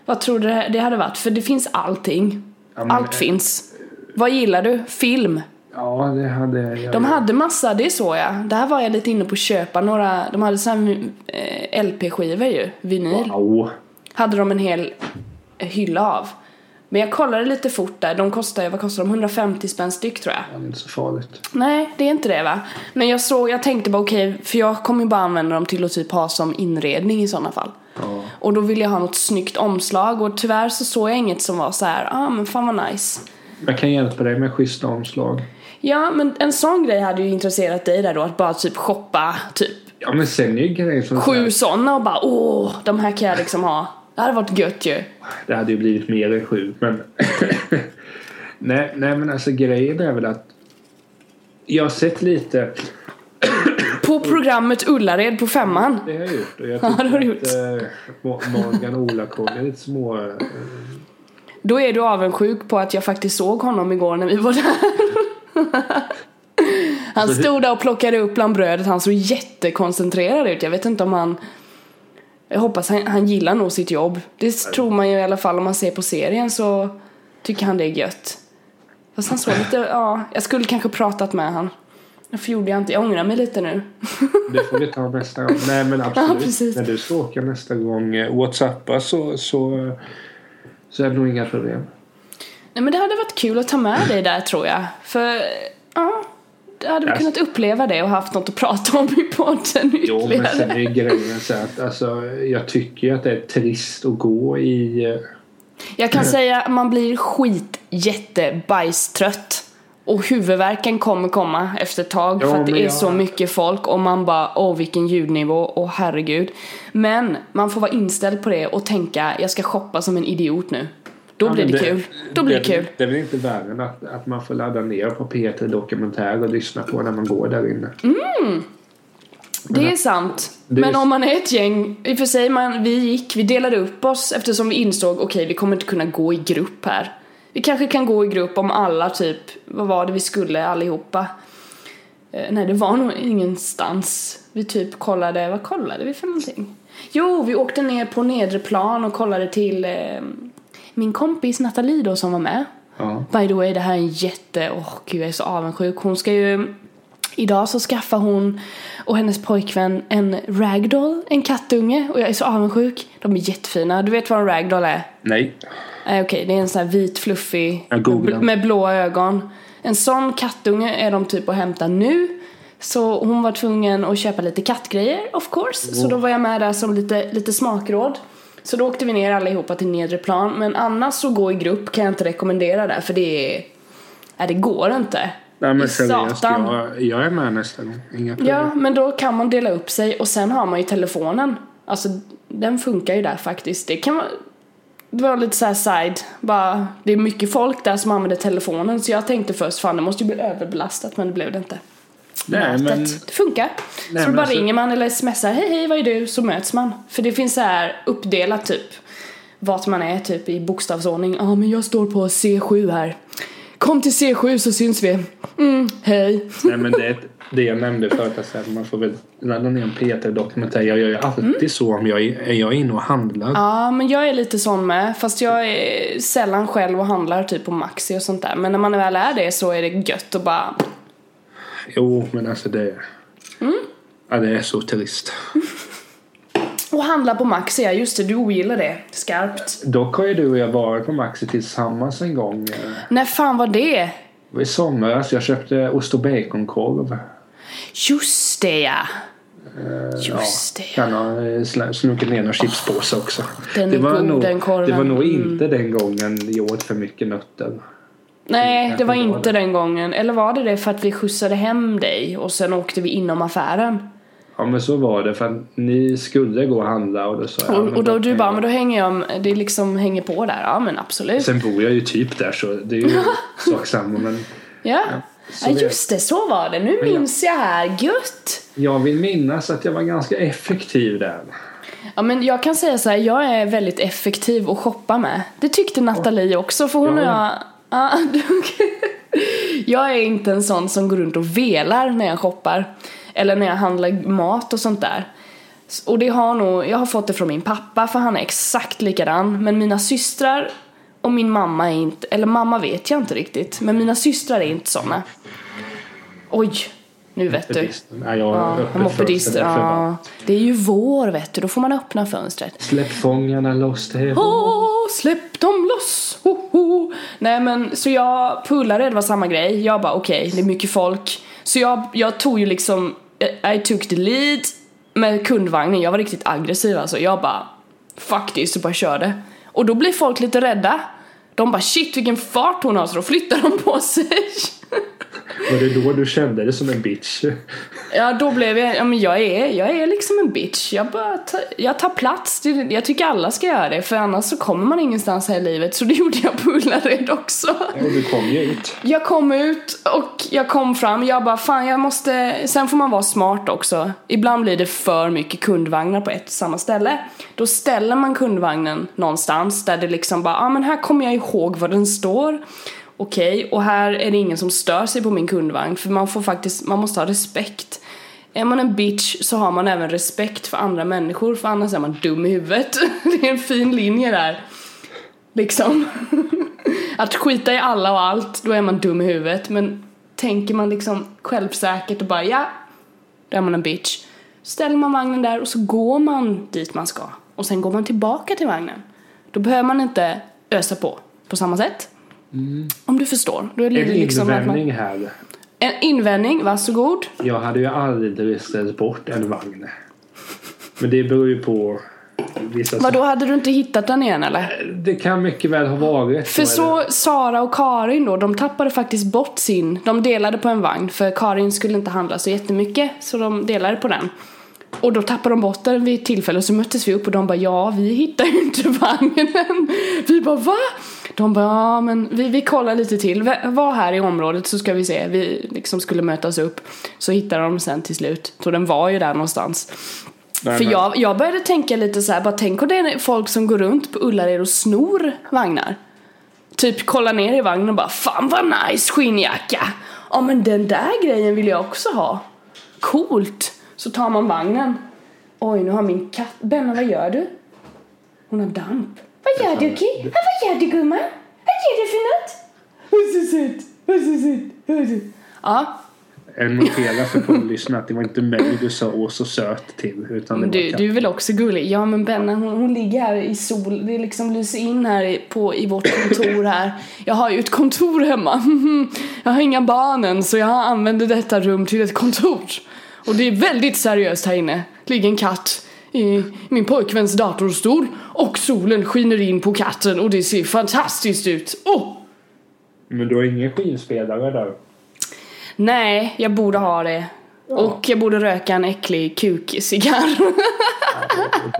Speaker 2: Vad tror du det hade varit? För det finns allting.
Speaker 1: Ja, men-
Speaker 2: Allt finns. Vad gillar du? Film.
Speaker 1: ja, det hade jag.
Speaker 2: De hade massa, det är så ja. Där var jag lite inne på att köpa några, de hade här eh, LP-skivor ju, vinyl.
Speaker 1: Wow.
Speaker 2: hade de en hel hylla av. Men jag kollade lite fort där, de kostar ju, vad kostar de? 150 spänn styck tror jag.
Speaker 1: Ja, det är inte så farligt.
Speaker 2: Nej, det är inte det va? Men jag såg, jag tänkte bara okej, för jag kommer ju bara använda dem till att typ ha som inredning i sådana fall.
Speaker 1: Ja.
Speaker 2: Och då ville jag ha något snyggt omslag och tyvärr så såg jag inget som var så här, ah men fan vad nice.
Speaker 1: Jag kan hjälpa dig med schyssta omslag.
Speaker 2: Ja, men en sån grej hade ju intresserat dig där då, att bara typ shoppa typ
Speaker 1: Ja men sen är ju grejen som
Speaker 2: sju såna och bara åh, de här kan jag liksom ha. Det hade varit gött ju.
Speaker 1: Det hade ju blivit mer än sju men... nej, nej men alltså grejen är väl att... Jag har sett lite...
Speaker 2: På programmet Ullared på femman.
Speaker 1: Det har jag gjort. Och jag
Speaker 2: Ja, det har du
Speaker 1: eh, Mo- Morgan Olakoll är lite små... eh,
Speaker 2: Då är du avundsjuk på att jag faktiskt såg honom igår när vi var där. Han
Speaker 1: Så det-
Speaker 2: stod där och plockade upp bland brödet, han såg jättekoncentrerad ut. Jag vet inte om han... Jag hoppas han, han gillar nog sitt jobb. Det tror man ju i alla fall om man ser på serien så tycker han det är gött. Fast han såg lite, ja, jag skulle kanske pratat med han. Varför gjorde jag inte? Jag ångrar mig lite nu.
Speaker 1: Det får vi ta nästa gång. Nej men absolut.
Speaker 2: Ja.
Speaker 1: När du ska åka nästa gång eh, Whatsapppa så, så, så är det nog inga problem.
Speaker 2: Nej men det hade varit kul att ta med dig där tror jag. För, ja, hade vi kunnat uppleva det och haft något att prata om i podden
Speaker 1: Jo men
Speaker 2: ytterligare.
Speaker 1: sen är grejen så att alltså, jag tycker ju att det är trist att gå i... eh,
Speaker 2: Jag kan säga att man blir skit jätte bajstrött. Och huvudvärken kommer komma efter ett tag
Speaker 1: Ja,
Speaker 2: för att det
Speaker 1: men
Speaker 2: är
Speaker 1: jag-
Speaker 2: så mycket folk och man bara åh vilken ljudnivå, åh herregud. Men man får vara inställd på det och tänka jag ska shoppa som en idiot nu. Då blir
Speaker 1: men
Speaker 2: det, kul. Då blir det, kul.
Speaker 1: Det är väl inte värre än att, att man får ladda ner på P3 Dokumentär och lyssna på när man går där inne.
Speaker 2: Det är sant.
Speaker 1: Det är-
Speaker 2: Men om man är ett gäng, i och för sig man, vi gick, vi delade upp oss eftersom vi insåg okej vi kommer inte kunna gå i grupp här. Vi kanske kan gå i grupp om alla typ, vad var det vi skulle allihopa? Eh, nej det var nog ingenstans. Vi typ kollade, vad kollade vi för någonting? Jo, vi åkte ner på nedre plan och kollade till eh, min kompis Nathalie då som var med.
Speaker 1: Ja.
Speaker 2: By the way, det här är en jätte... Åh gud, jag är så avundsjuk. Hon ska ju... Idag så skaffar hon och hennes pojkvän en ragdoll, en kattunge. Och jag är så avundsjuk. De är jättefina. Du vet vad en ragdoll är?
Speaker 1: Nej.
Speaker 2: Nej okej, det är en sån här vit fluffig med, blåa ögon. En sån kattunge är de typ att hämta nu. Så hon var tvungen att köpa lite kattgrejer of course. Så då var jag med där som lite, lite smakråd. Så då åkte vi ner allihopa till nedre plan. Men annars så gå i grupp kan jag inte rekommendera det för det är... Nej det går inte.
Speaker 1: Nej men seriöst, jag, jag är med nästa gång. Inga problem.
Speaker 2: Ja, men då kan man dela upp sig och sen har man ju telefonen. Alltså, den funkar ju där faktiskt. Det kan vara... Det var lite så här side, bara, det är mycket folk där som använder telefonen så jag tänkte först fan det måste ju bli överbelastat men det blev det inte.
Speaker 1: Nej,
Speaker 2: Mötet.
Speaker 1: men-
Speaker 2: Det funkar.
Speaker 1: Nej,
Speaker 2: så
Speaker 1: men
Speaker 2: bara
Speaker 1: alltså-
Speaker 2: ringer man eller smsar hej hej vad är du så möts man. För det finns så här uppdelat typ vart man är typ i bokstavsordning. Ja men jag står på C7 här. Kom till C7 så syns vi. Mm, hej.
Speaker 1: Nej men det, det jag nämnde förut, alltså, att man får väl ladda ner en P3-dokumentär. Jag gör ju alltid
Speaker 2: Mm.
Speaker 1: så om jag är, är jag inne och handlar.
Speaker 2: Ja, men jag är lite sån med. Fast jag är sällan själv och handlar typ på Maxi och sånt där. Men när man väl är det så är det gött att bara...
Speaker 1: Jo men alltså det...
Speaker 2: Mm.
Speaker 1: Ja det är så trist.
Speaker 2: Och handla på Maxi, ja just det, du ogillar det. Skarpt.
Speaker 1: Dock har ju du och jag varit på Maxi tillsammans en gång. eh,
Speaker 2: När fan var det?
Speaker 1: Det var i somras. Jag köpte ost och baconkorv.
Speaker 2: Just det ja.
Speaker 1: Ja,
Speaker 2: Just det.
Speaker 1: kan ha eh, sl- snunkit ner några chipspåsar också.
Speaker 2: Den
Speaker 1: det var nog. Det var nog
Speaker 2: Mm.
Speaker 1: inte den gången jag åt för mycket nötter.
Speaker 2: Nej, det var inte den gången. Eller var det det för att vi skjutsade hem dig och sen åkte vi inom affären?
Speaker 1: Ja men så var det för att ni skulle gå och handla och då sa jag.
Speaker 2: Och, då
Speaker 1: kan
Speaker 2: du
Speaker 1: jag-
Speaker 2: bara, men då hänger jag, det liksom hänger på där. Ja men absolut.
Speaker 1: Sen bor jag ju typ där så det är ju sak samma men
Speaker 2: Ja.
Speaker 1: så
Speaker 2: Ja
Speaker 1: vet-
Speaker 2: just det, så var det. Nu
Speaker 1: ja.
Speaker 2: minns jag här. Gött!
Speaker 1: jag vill minnas att jag var ganska effektiv där.
Speaker 2: Ja men jag kan säga så här, jag är väldigt effektiv att shoppa med. Det tyckte Nathalie också för hon och jag... Ah, okay. jag är inte en sån som går runt och velar när jag shoppar. Eller när jag handlar mat och sånt där. Och det har nog, jag har fått det från min pappa för han är exakt likadan. Men mina systrar och min mamma är inte, eller mamma vet jag inte riktigt. Men mina systrar är inte såna. Oj, nu vet du.
Speaker 1: Ja, jag
Speaker 2: Ja,
Speaker 1: öppet
Speaker 2: en mopedist.
Speaker 1: fönster därför bara,
Speaker 2: Ja. Det är ju vår vet du, då får man öppna fönstret.
Speaker 1: Släpp fångarna loss, det är.
Speaker 2: Åh, släpp dem loss! Ho, ho. Nej men så jag, på Ullared var samma grej. Jag bara okej, okay, det är mycket folk. Så jag, jag tog ju liksom, I took the lead med kundvagnen. Jag var riktigt aggressiv alltså. Jag bara fuck this och bara körde. Och då blir folk lite rädda. De bara shit vilken fart hon har så då flyttar de på sig.
Speaker 1: Var det då du kände dig som en bitch?
Speaker 2: Ja, då blev jag, ja men jag är, jag är liksom en bitch. Jag bara, ta, jag tar plats. Jag tycker alla ska göra det, för annars så kommer man ingenstans här i livet. Så det gjorde jag på Ullared också.
Speaker 1: Ja, du kom ju ut.
Speaker 2: Jag kom ut och jag kom fram. Jag bara, fan jag måste, sen får man vara smart också. Ibland blir det för mycket kundvagnar på ett och samma ställe. Då ställer man kundvagnen någonstans där det liksom bara, ja ah, men här kommer jag ihåg var den står okej, okay, och här är det ingen som stör sig på min kundvagn för man får faktiskt, man måste ha respekt. Är man en bitch så har man även respekt för andra människor för annars är man dum i huvudet. Det är en fin linje där. Liksom. Att skita i alla och allt, då är man dum i huvudet. Men tänker man liksom självsäkert och bara ja, då är man en bitch. Ställer man vagnen där och så går man dit man ska. Och sen går man tillbaka till vagnen. Då behöver man inte ösa på på samma sätt. Mm. Om du förstår. Då är det
Speaker 1: en liksom invändning man... här.
Speaker 2: En invändning, varsågod.
Speaker 1: Jag hade ju aldrig ställt bort en vagn. Men det beror ju på vissa
Speaker 2: Vadå, hade du inte hittat den igen eller?
Speaker 1: Det kan mycket väl ha varit.
Speaker 2: För så Sara och Karin då, de tappade faktiskt bort sin, de delade på en vagn för Karin skulle inte handla så jättemycket så de delade på den. Och då tappade de bort den vid ett tillfälle och så möttes vi upp och de bara ja, vi hittar ju inte vagnen. Vi bara va? De bara, ja men vi, vi kollar lite till, var här i området så ska vi se. Vi liksom skulle mötas upp. Så hittade de sen till slut. Så den var ju där någonstans. Nej, För Jag, jag började tänka lite så här, bara tänk om det är folk som går runt på Ullared och snor vagnar. Typ kollar ner i vagnen och bara, fan vad nice skinnjacka. Ja men den där grejen vill jag också ha. Coolt. Så tar man vagnen. Oj, nu har min katt... Benna, vad gör du? Hon har damp. Vad gör du, Ki? vad gör du, gumman? Vad är det för något? Vad så söt, vad så söt. Ja.
Speaker 1: En notera för poddlyssnarna att det var inte mig du sa åh så söt till. Utan det
Speaker 2: du,
Speaker 1: var
Speaker 2: du är väl också gullig? Ja men Benna hon, hon ligger här i sol. Det liksom lyser in här på, i vårt kontor här. Jag har ju ett kontor hemma. Jag har inga barn än så jag använder detta rum till ett kontor. Och det är väldigt seriöst här inne. Ligger en katt i min pojkväns datorstol och solen skiner in på katten och det ser fantastiskt ut. Oh!
Speaker 1: Men du har ingen skivspelare där?
Speaker 2: Nej, jag borde ha det. Ja. Och jag borde röka en äcklig kukcigarr.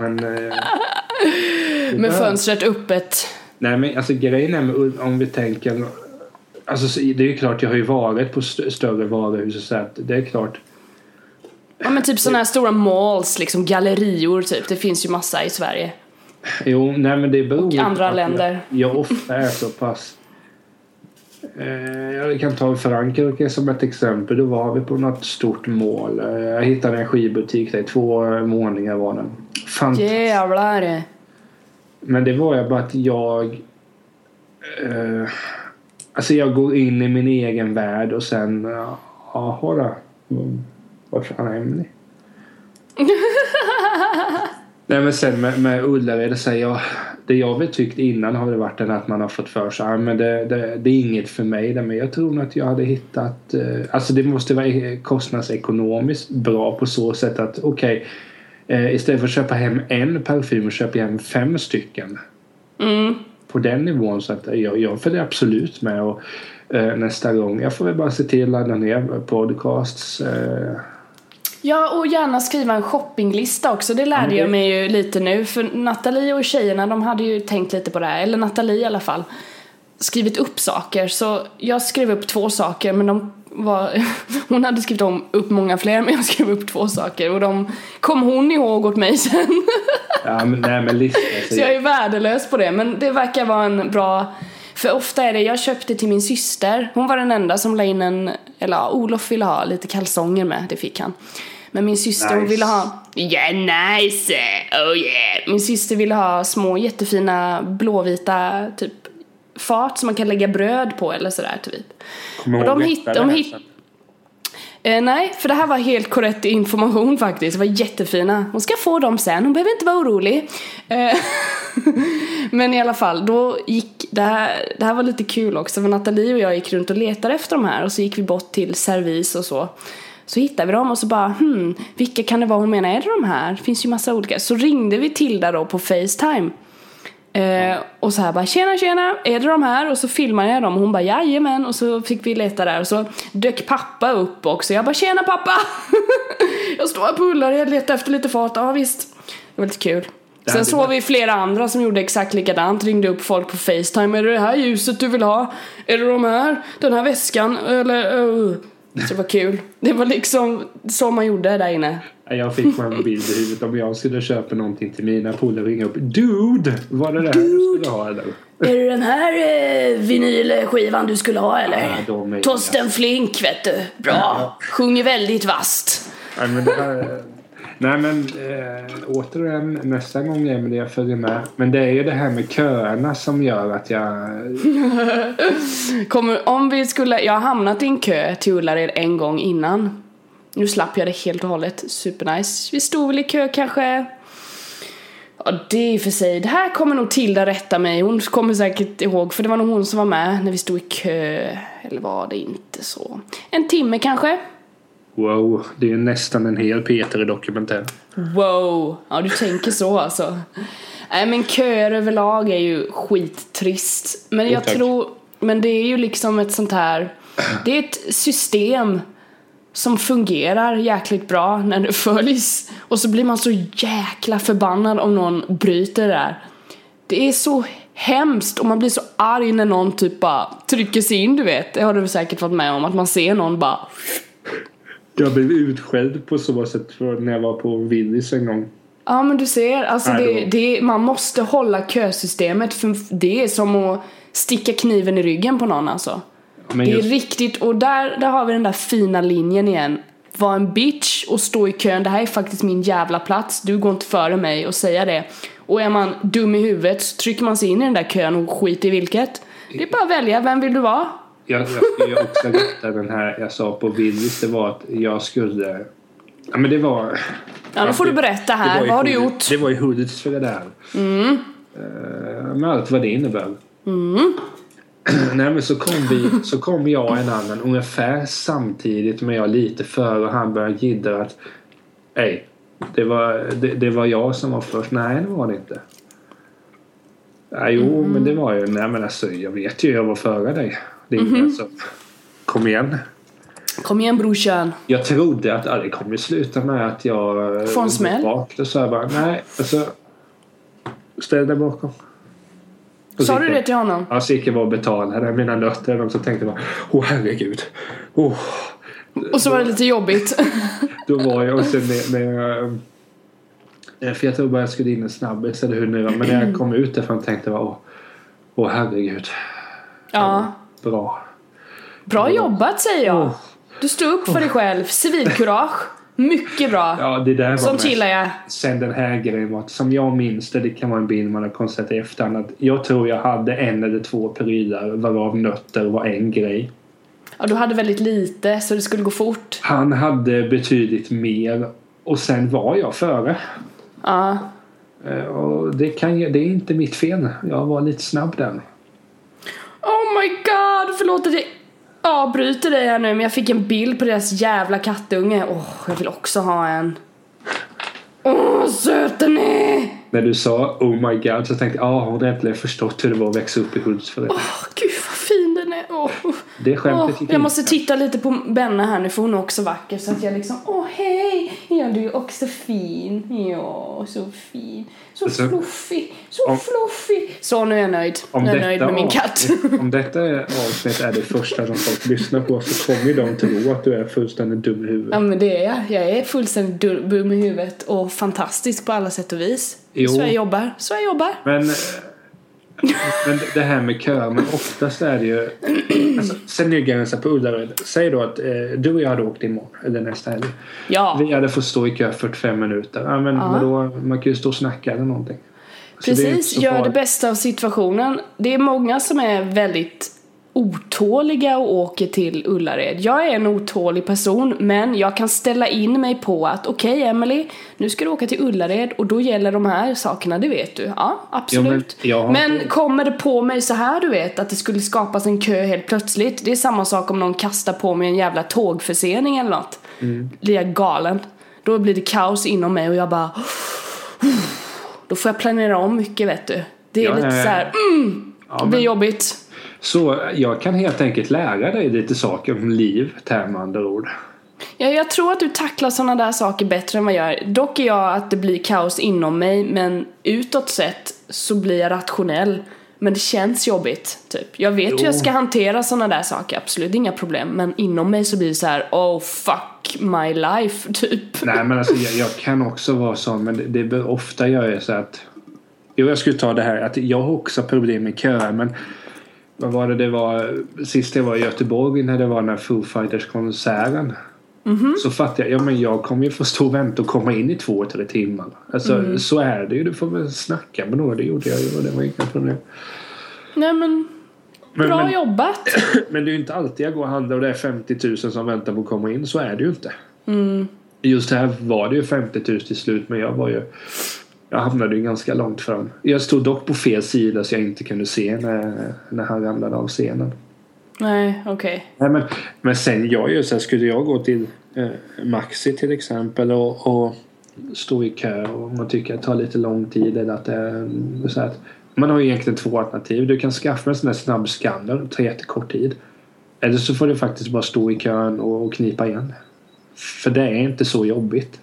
Speaker 2: men, eh, med fönstret öppet.
Speaker 1: Nej men alltså grejen är med om vi tänker Alltså det är ju klart jag har ju varit på st större varuhus och så att det är klart
Speaker 2: Ja men typ sådana här stora malls, liksom gallerior typ. Det finns ju massa i Sverige.
Speaker 1: Jo, nej men det beror
Speaker 2: Och andra länder.
Speaker 1: Jag, jag ofta är så pass eh, jag kan ta Frankrike som ett exempel. Då var vi på något stort mål. Eh, jag hittade en skivbutik där. Två målningar var den.
Speaker 2: Fantastiskt. Jävlar.
Speaker 1: Men det var ju bara att jag... Eh, alltså jag går in i min egen värld och sen... Jaha då. Vad fan är Emily? Nej men sen med, med Ullared så jag, det jag väl tyckt innan har det varit att man har fått för sig att det, det, det, är inget för mig men jag tror nog att jag hade hittat eh, alltså det måste vara kostnadsekonomiskt bra på så sätt att okej okay, eh, istället för att köpa hem en parfym och köpa hem fem stycken
Speaker 2: mm.
Speaker 1: på den nivån så att jag, jag följer absolut med och eh, nästa gång jag får väl bara se till att ladda ner podcasts eh,
Speaker 2: Ja, och gärna skriva en shoppinglista också. Det lärde mm. jag mig ju lite nu. För Nathalie och tjejerna, de hade ju tänkt lite på det här. Eller Nathalie i alla fall. Skrivit upp saker. Så jag skrev upp två saker, men de var... Hon hade skrivit om upp många fler, men jag skrev upp två saker. Och de kom hon ihåg åt mig sen.
Speaker 1: Ja, men nej men lista.
Speaker 2: Så jag är värdelös på det. Men det verkar vara en bra... För ofta är det, jag köpte till min syster, hon var den enda som la in en, eller ja, Olof ville ha lite kalsonger med, det fick han. Men min syster nice. ville ha, yeah nice, oh yeah. Min syster ville ha små jättefina blåvita typ fat som man kan lägga bröd på eller sådär typ.
Speaker 1: Kommer och de hit, de hit,
Speaker 2: eh, Nej, för det här var helt korrekt information faktiskt. Det var jättefina. Hon ska få dem sen, hon behöver inte vara orolig. Eh, Men i alla fall, då gick, det här, det här var lite kul också för Nathalie och jag gick runt och letade efter de här och så gick vi bort till servis och så. Så hittade vi dem och så bara hmm, vilka kan det vara hon menar, är det de här? Det finns ju massa olika. Så ringde vi Tilda då på Facetime. Eh, och så här bara tjena tjena, är det de här? Och så filmade jag dem och hon bara jajamän och så fick vi leta där och så dök pappa upp också. Jag bara tjena pappa! jag står här på Ullared, letar efter lite fat, ja visst. Det var lite kul. Sen såg vi flera andra som gjorde exakt likadant, ringde upp folk på Facetime. Är det det här ljuset du vill ha? Är det de här? Den här väskan? Eller? Uh. Så det var kul. Det var liksom så man gjorde där inne.
Speaker 1: Jag fick bara en bild i huvudet om jag skulle köpa någonting till mina polare ringa upp. Dude! Var det det här du skulle ha eller?
Speaker 2: Är det den här eh, vinylskivan du skulle ha eller?
Speaker 1: Ja,
Speaker 2: Torsten Flink vet du. Bra. Sjunger väldigt vasst.
Speaker 1: Nej men, det här, nej, men eh, återigen nästa gång Emelie jag följer med. Men det är ju det här med köerna som gör att jag...
Speaker 2: Kommer, om vi skulle, jag har hamnat i en kö till Ullared en gång innan. Nu slapp jag det helt och hållet. Supernice. Vi stod väl i kö kanske... Ja, det är i och för sig. Det här kommer nog Tilda rätta mig. Hon kommer säkert ihåg, för det var nog hon som var med när vi stod i kö. Eller var det inte så? En timme kanske?
Speaker 1: Wow, det är nästan en hel Peter-dokumentär.
Speaker 2: Wow! Ja, du tänker så alltså. Nej, men köer överlag är ju skittrist. Men jag
Speaker 1: tack.
Speaker 2: tror... Men det är ju liksom ett sånt här... Det är ett system som fungerar jäkligt bra när det följs. Och så blir man så jäkla förbannad om någon bryter det där. Det är så hemskt och man blir så arg när någon typ bara trycker sig in, du vet. Det har du säkert varit med om, att man ser någon bara
Speaker 1: Jag blev utskälld på så sätt för när jag var på Willys en gång.
Speaker 2: Ja men du ser, alltså det, det, man måste hålla kösystemet för det är som att sticka kniven i ryggen på någon alltså.
Speaker 1: Men
Speaker 2: Det är
Speaker 1: just,
Speaker 2: riktigt, och där, där har vi den där fina linjen igen. Var en bitch och stå i kön, det här är faktiskt min jävla plats, du går inte före mig och säga det. Och är man dum i huvudet så trycker man sig in i den där kön och skiter i vilket. Det är bara att välja, vem vill du vara?
Speaker 1: Jag, jag skulle också rätta den här jag sa på Willys. Det var att jag skulle... Ja men det var...
Speaker 2: Ja, då får du berätta här, vad har du gjort?
Speaker 1: Det var ju Hudiksvall där. Mm. med allt vad det innebär. Mm. Nej men så kom vi, så kom jag och en annan ungefär samtidigt men jag lite före och han började jiddra att Ej, det var, det, det var jag som var först. Nej det var det inte. Ja, jo men det var ju, nej men alltså jag vet ju jag var före dig. Det är mm alltså, kom igen.
Speaker 2: Kom igen brorsan.
Speaker 1: Jag trodde att ja, det kommer sluta med att jag eh,
Speaker 2: Får en smäll?
Speaker 1: Då sa jag bara nej, alltså ställ dig bakom. Och
Speaker 2: Sa
Speaker 1: så
Speaker 2: du det till honom?
Speaker 1: Ja, så gick jag bara och betalade mina nötter och så tänkte jag bara åh herregud. Oh.
Speaker 2: Och så var det lite jobbigt.
Speaker 1: Då var jag och sen när, när jag eh, för jag tror bara jag skulle in en snabbis eller hur nu. Men när jag kom ut därifrån tänkte jag bara åh, åh herregud.
Speaker 2: Ja.
Speaker 1: Bra.
Speaker 2: Bra jobbat säger jag. Du stod upp för dig själv. Civilkurage. Mycket bra.
Speaker 1: Ja, det där var mest-
Speaker 2: gillar jag.
Speaker 1: Sen den här grejen var som jag minns det, det kan vara en bild man har konstaterat i efterhand att jag tror jag hade en eller två prylar varav nötter var en grej.
Speaker 2: Ja, du hade väldigt lite så det skulle gå fort.
Speaker 1: Han hade betydligt mer och sen var jag före.
Speaker 2: Ja.
Speaker 1: Eh, Och det, kan, det är inte mitt fel. Jag var lite snabb där.
Speaker 2: Oh my god, förlåt att jag avbryter dig här nu men jag fick en bild på deras jävla kattunge. Åh, jag vill också ha en. Åh, vad söt den är!
Speaker 1: När du sa oh my god så tänkte jag ah, hon har äntligen förstått hur det var att växa upp i Hultsfred.
Speaker 2: Åh, gud Åh.
Speaker 1: Det skämtet
Speaker 2: Åh,
Speaker 1: gick
Speaker 2: jag måste titta lite på Benna här nu för hon är också vacker så att jag liksom, åh hej, ja du är också fin, ja så fin, så
Speaker 1: Alltså,
Speaker 2: fluffig, så
Speaker 1: om-
Speaker 2: fluffig. Så nu är jag nöjd,
Speaker 1: Om
Speaker 2: jag är nöjd med min katt.
Speaker 1: Om detta avsnitt är det första som folk lyssnar på så kommer de tro att du är fullständigt dum i huvudet.
Speaker 2: Ja men det är jag, jag är fullständigt dum i huvudet och fantastisk på alla sätt och vis.
Speaker 1: Jo.
Speaker 2: Så jag jobbar, så jag jobbar.
Speaker 1: Men, men det här med köer, men oftast är det ju... Alltså, sen är ju gränsen på Ullared. Säg då att eh, du och jag hade åkt imorgon, eller nästa helg.
Speaker 2: Ja,
Speaker 1: Vi hade fått stå i kö 45 minuter. Ja, men
Speaker 2: Ja.
Speaker 1: vadå, man kan ju stå och snacka eller någonting. Så det
Speaker 2: precis,
Speaker 1: så
Speaker 2: gör det bästa av situationen. Det är många som är väldigt otåliga och åker till Ullared. Jag är en otålig person men jag kan ställa in mig på att okej okay, Emily, nu ska du åka till Ullared och då gäller de här sakerna, det vet du. Ja, absolut.
Speaker 1: Ja, men,
Speaker 2: men kommer det på mig så här du vet, att det skulle skapas en kö helt plötsligt. Det är samma sak om någon kastar på mig en jävla tågförsening eller något. Mm. Blir jag galen. Då blir det kaos inom mig och jag bara Då får jag planera om mycket vet du. Det är ja, lite så här, mm, ja, det blir jobbigt.
Speaker 1: Så jag kan helt enkelt lära dig lite saker om livet här med andra ord.
Speaker 2: Ja, jag tror att du tacklar sådana där saker bättre än vad jag gör. Dock är jag att det blir kaos inom mig men utåt sett så blir jag rationell. Men det känns jobbigt, typ. Jag vet jo. hur jag ska hantera sådana där saker, absolut inga problem. Men inom mig så blir det så här: oh fuck my life, typ.
Speaker 1: Nej men alltså jag, jag kan också vara sån men det, det ofta gör jag så att Jo jag skulle ta det här att jag har också problem med köer men vad var det det var sist jag var i Göteborg när det var den här Foo Fighters konserten. Mm -hmm. Så fattade jag, ja men jag kommer ju få stå och vänta och komma in i två, tre timmar. Alltså mm. så är det ju, du får väl snacka med några, det gjorde jag ju och det var inga problem.
Speaker 2: Nej men, men bra men, jobbat!
Speaker 1: Men det är ju inte alltid jag går och handlar och det är 50 000 som väntar på att komma in, så är det ju inte.
Speaker 2: Mm.
Speaker 1: Just här var det ju 50 000 till slut men jag var ju jag hamnade ju ganska långt fram. Jag stod dock på fel sida så jag inte kunde se när, när han ramlade av scenen.
Speaker 2: Nej, okej.
Speaker 1: Okay. men, men sen jag ju så här, skulle jag gå till eh, Maxi till exempel och, och stå i kö och man tycker att det tar lite lång tid eller att det är så att man har egentligen två alternativ. Du kan skaffa en sån här snabb skanner och ta jättekort tid. Eller så får du faktiskt bara stå i kön och knipa igen. För det är inte så jobbigt.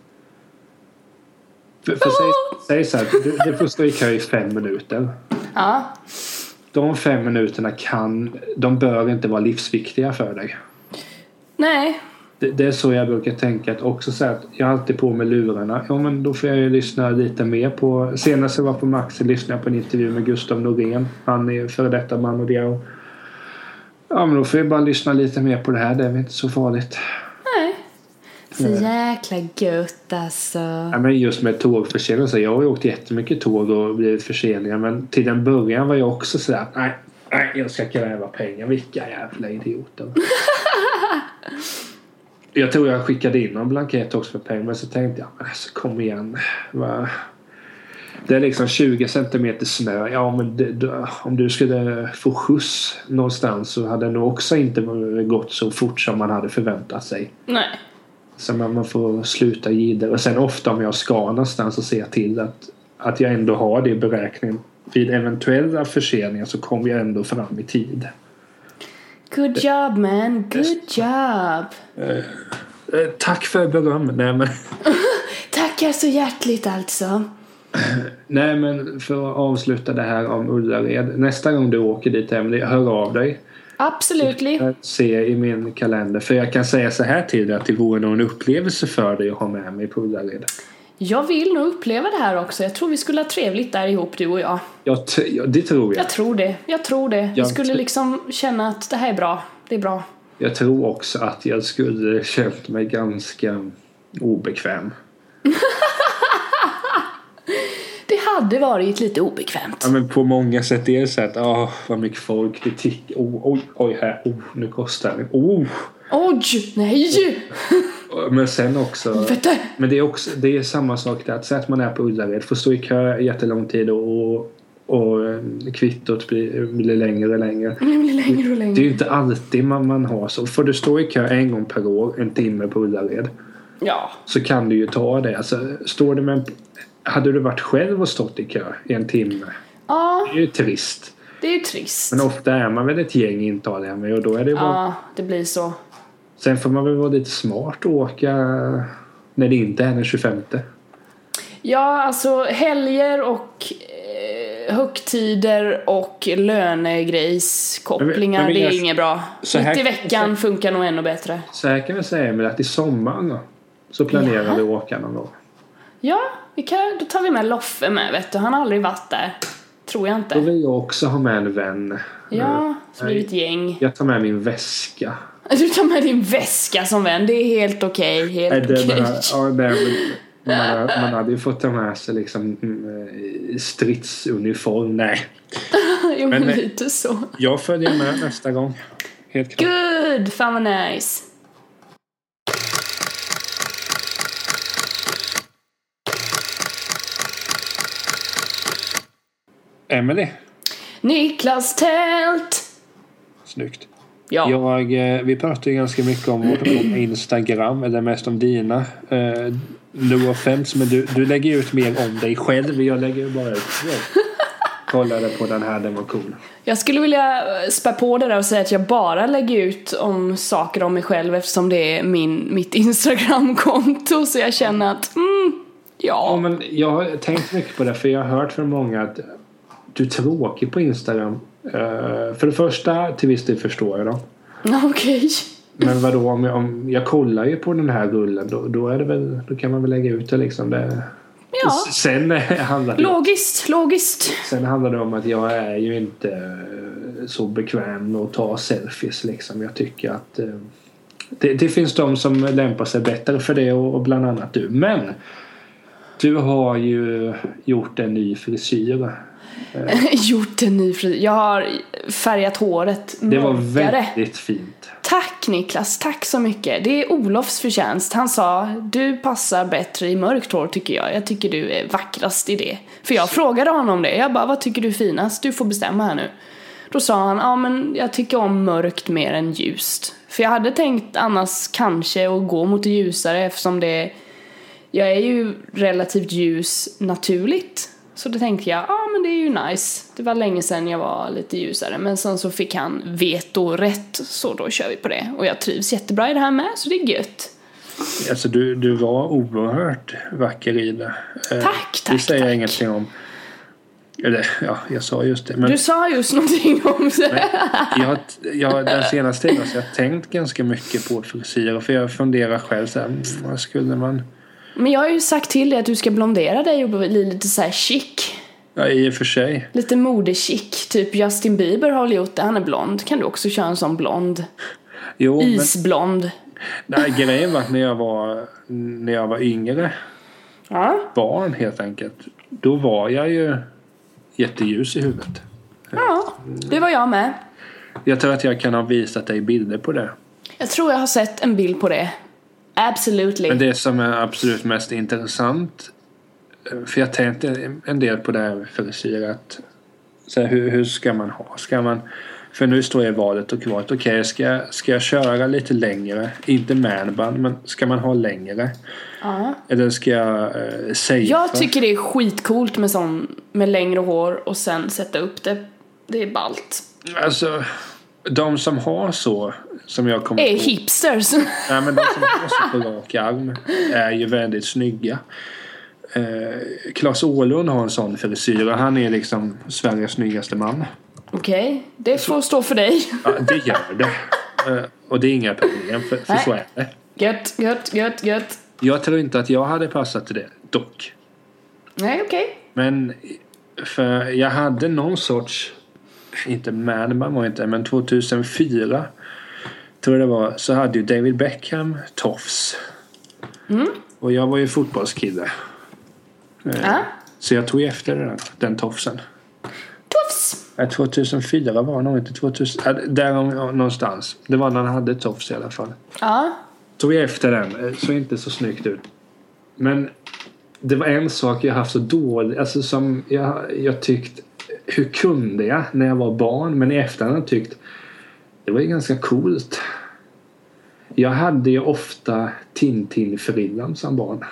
Speaker 1: För, för säg, säg så här, du, du får stå i kö i fem minuter.
Speaker 2: Ja.
Speaker 1: De fem minuterna kan, de bör inte vara livsviktiga för dig.
Speaker 2: Nej.
Speaker 1: Det, det är så jag brukar tänka att också säga att jag har alltid på mig lurarna. Ja men då får jag ju lyssna lite mer på, senast jag var på Maxi lyssnade jag på en intervju med Gustav Norén. Han är före detta man och Diao. Ja men då får jag bara lyssna lite mer på det här, det är väl inte så farligt.
Speaker 2: Så jäkla gött alltså.
Speaker 1: Ja, men just med tågförseningar. Jag har ju åkt jättemycket tåg och blivit förseningar. Men till den början var jag också sådär. Nej, nej jag ska kräva pengar. Vilka jävla idioter. jag tror jag skickade in någon blankett också för pengar. Men så tänkte jag. Alltså, kom igen. Det är liksom 20 centimeter snö. Ja men det, om du skulle få skjuts någonstans så hade det nog också inte gått så fort som man hade förväntat sig.
Speaker 2: Nej.
Speaker 1: Så man, man får sluta gidra. Och sen ofta om jag ska någonstans och se till att, att jag ändå har det i beräkningen. Vid eventuella förseningar så kommer jag ändå fram i tid.
Speaker 2: Good job man, good job!
Speaker 1: Eh, eh, tack för beröm. Nej, men...
Speaker 2: Tackar så hjärtligt alltså.
Speaker 1: Nej men för att avsluta det här om Ullared. Nästa gång du åker dit Emelie, hör av dig.
Speaker 2: Absolut.
Speaker 1: Se i min kalender. För jag kan säga så här till dig att det vore nog en upplevelse för dig att ha med mig på Ullared.
Speaker 2: Jag vill nog uppleva det här också. Jag tror vi skulle ha trevligt där ihop du och jag.
Speaker 1: Ja, det tror jag.
Speaker 2: Jag tror det. Jag tror det. Jag vi skulle liksom känna att det här är bra. Det är bra.
Speaker 1: Jag tror också att jag skulle känt mig ganska obekväm.
Speaker 2: hade varit lite obekvämt.
Speaker 1: Ja, men på många sätt är det så att, åh, oh, vad mycket folk, det tickar, oh, oj, oj, här, oh, nu kostar det, oh.
Speaker 2: Oj, nej!
Speaker 1: Men sen också, men det är också, det är samma sak där, att säga att man är på Ullared, får stå i kö jättelång tid och och eh, kvittot blir, blir längre och längre.
Speaker 2: Det blir längre och längre.
Speaker 1: Det är ju inte alltid man, man har så. Får du stå i kö en gång per år, en timme på Ullared.
Speaker 2: Ja.
Speaker 1: Så kan du ju ta det. Alltså, står det med en hade du varit själv och stått i kö i en timme?
Speaker 2: Ja.
Speaker 1: Det är ju trist.
Speaker 2: Det är ju trist.
Speaker 1: Men ofta är man väl ett gäng jag mig och då är det bara...
Speaker 2: Ja, det blir så.
Speaker 1: Sen får man väl vara lite smart och åka när det inte är den 25.
Speaker 2: Ja, alltså helger och eh, högtider och lönegrejskopplingar, det är inget bra. Mitt i veckan funkar nog ännu bättre.
Speaker 1: Så här kan vi säga med att i sommar så planerar ja. vi att åka någon gång.
Speaker 2: Ja, vi kan, då tar vi med Loffe med vet du. Han har aldrig varit där. Tror jag inte.
Speaker 1: Då vill jag också ha med en vän.
Speaker 2: Ja, så blir det ett gäng.
Speaker 1: Jag tar med min väska.
Speaker 2: Du tar med din väska som vän. Det är helt okej. Okay, helt okej. Okay.
Speaker 1: Ja, man, man hade ju fått ta med sig liksom mm, stridsuniform. Nej.
Speaker 2: jo men,
Speaker 1: Men nej.
Speaker 2: lite så.
Speaker 1: Jag följer med nästa gång. Helt klart.
Speaker 2: Good! Fan vad nice.
Speaker 1: Emily.
Speaker 2: Niklas tält!
Speaker 1: Snyggt.
Speaker 2: Ja.
Speaker 1: Jag, eh, vi pratar ju ganska mycket om vårt Instagram, eller mest om dina. Eh, no offense, men du, du lägger ut mer om dig själv. Jag lägger ju bara ut jag Kollade på den här, den var cool.
Speaker 2: Jag skulle vilja spä på det där och säga att jag bara lägger ut om saker om mig själv eftersom det är min, mitt Instagram-konto så jag känner att mm,
Speaker 1: Ja,
Speaker 2: ja.
Speaker 1: men jag har tänkt mycket på det, för jag har hört från många att du är tråkig på Instagram. Eh, för det första, till viss del förstår jag dem.
Speaker 2: Okej.
Speaker 1: Men vadå, om jag, om jag kollar ju på den här rullen då, då, är det väl, då kan man väl lägga ut det liksom. Det,
Speaker 2: Ja.
Speaker 1: Sen handlar det
Speaker 2: Logiskt, logiskt.
Speaker 1: Sen handlar det om att jag är ju inte eh, så bekväm med att ta selfies liksom. Jag tycker att eh, det, det finns de som lämpar sig bättre för det och, och bland annat du. Men du har ju gjort en ny frisyr.
Speaker 2: Gjort en ny frisyr. Jag har färgat håret
Speaker 1: Det var
Speaker 2: mörkare.
Speaker 1: väldigt fint.
Speaker 2: Tack Niklas, tack så mycket. Det är Olofs förtjänst. Han sa du passar bättre i mörkt hår tycker jag. Jag tycker du är vackrast i det. För jag frågade honom det. Jag bara, vad tycker du är finast? Du får bestämma här nu. Då sa han, ja men jag tycker om mörkt mer än ljust. För jag hade tänkt annars kanske att gå mot det ljusare eftersom det jag är ju relativt ljus naturligt. Så då tänkte jag, ja men det är ju nice. Det var länge sedan jag var lite ljusare. Men sen så fick han veto rätt. Så då kör vi på det. Och jag trivs jättebra i det här med, så det är gött.
Speaker 1: Alltså du, du var oerhört vacker i det. Eh,
Speaker 2: Tack,
Speaker 1: Det
Speaker 2: tack,
Speaker 1: säger jag
Speaker 2: tack.
Speaker 1: ingenting om. Eller ja, jag sa just det. Men
Speaker 2: Du sa just någonting om det.
Speaker 1: jag, jag, den senaste tiden så har jag tänkt ganska mycket på frisyrer. För jag funderar själv så här, vad skulle man...
Speaker 2: Men jag har ju sagt till dig att du ska blondera dig och bli lite så här chic.
Speaker 1: Ja, i och för sig.
Speaker 2: Lite modechic. Typ Justin Bieber har väl gjort det, han är blond. Kan du också köra en sån blond?
Speaker 1: Jo, men
Speaker 2: Isblond.
Speaker 1: nej, grejen var att när jag var, när jag var yngre,
Speaker 2: Ja.
Speaker 1: barn helt enkelt. Då var jag ju jätteljus i huvudet.
Speaker 2: ja, det var jag med.
Speaker 1: Jag tror att jag kan ha visat dig bilder på det.
Speaker 2: Jag tror jag har sett en bild på det. Absolutely.
Speaker 1: Men det som är absolut mest intressant eh, för jag tänkte en del på det här frisyr att så här, hur, hur ska man ha? Ska man för nu står jag i valet och kvalet. Okej, ska, ska jag köra lite längre? Inte manband, men ska man ha längre?
Speaker 2: Ja.
Speaker 1: Eller ska jag eh, säga
Speaker 2: Jag tycker det är skitcoolt med sån med längre hår och sen sätta upp det. Det är ballt.
Speaker 1: Alltså, de som har så, som jag kommer
Speaker 2: Är
Speaker 1: på.
Speaker 2: hipsters.
Speaker 1: Nej, men de som har så på rak arm är ju väldigt snygga. Eh, Claes Åhlund har en sån frisyr och han är liksom Sveriges snyggaste man.
Speaker 2: Okej, det får stå för dig.
Speaker 1: Ja, det gör det. Eh, och det är inga problem, för, för så är det.
Speaker 2: Gött, gött, gött, gött.
Speaker 1: Jag tror inte att jag hade passat till det, dock.
Speaker 2: Nej, okej.
Speaker 1: Men för jag hade någon sorts, inte man var inte, men 2004 tror jag det var, så hade ju David Beckham tofs. Och jag var ju fotbollskille.
Speaker 2: Ja.
Speaker 1: Så jag tog efter den, den tofsen.
Speaker 2: Tofs!
Speaker 1: Nej, 2004 var det nog inte 2000, äh, där någonstans. Det var när han hade tofs i alla fall.
Speaker 2: Ja.
Speaker 1: Tog jag efter den, eh, såg inte så snyggt ut. Men det var en sak jag haft så dåligt, alltså som jag, jag tyckt, hur kunde jag när jag var barn? Men i efterhand har jag tyckt, det var ju ganska coolt. Jag hade ju ofta Tintin-frillan som barn.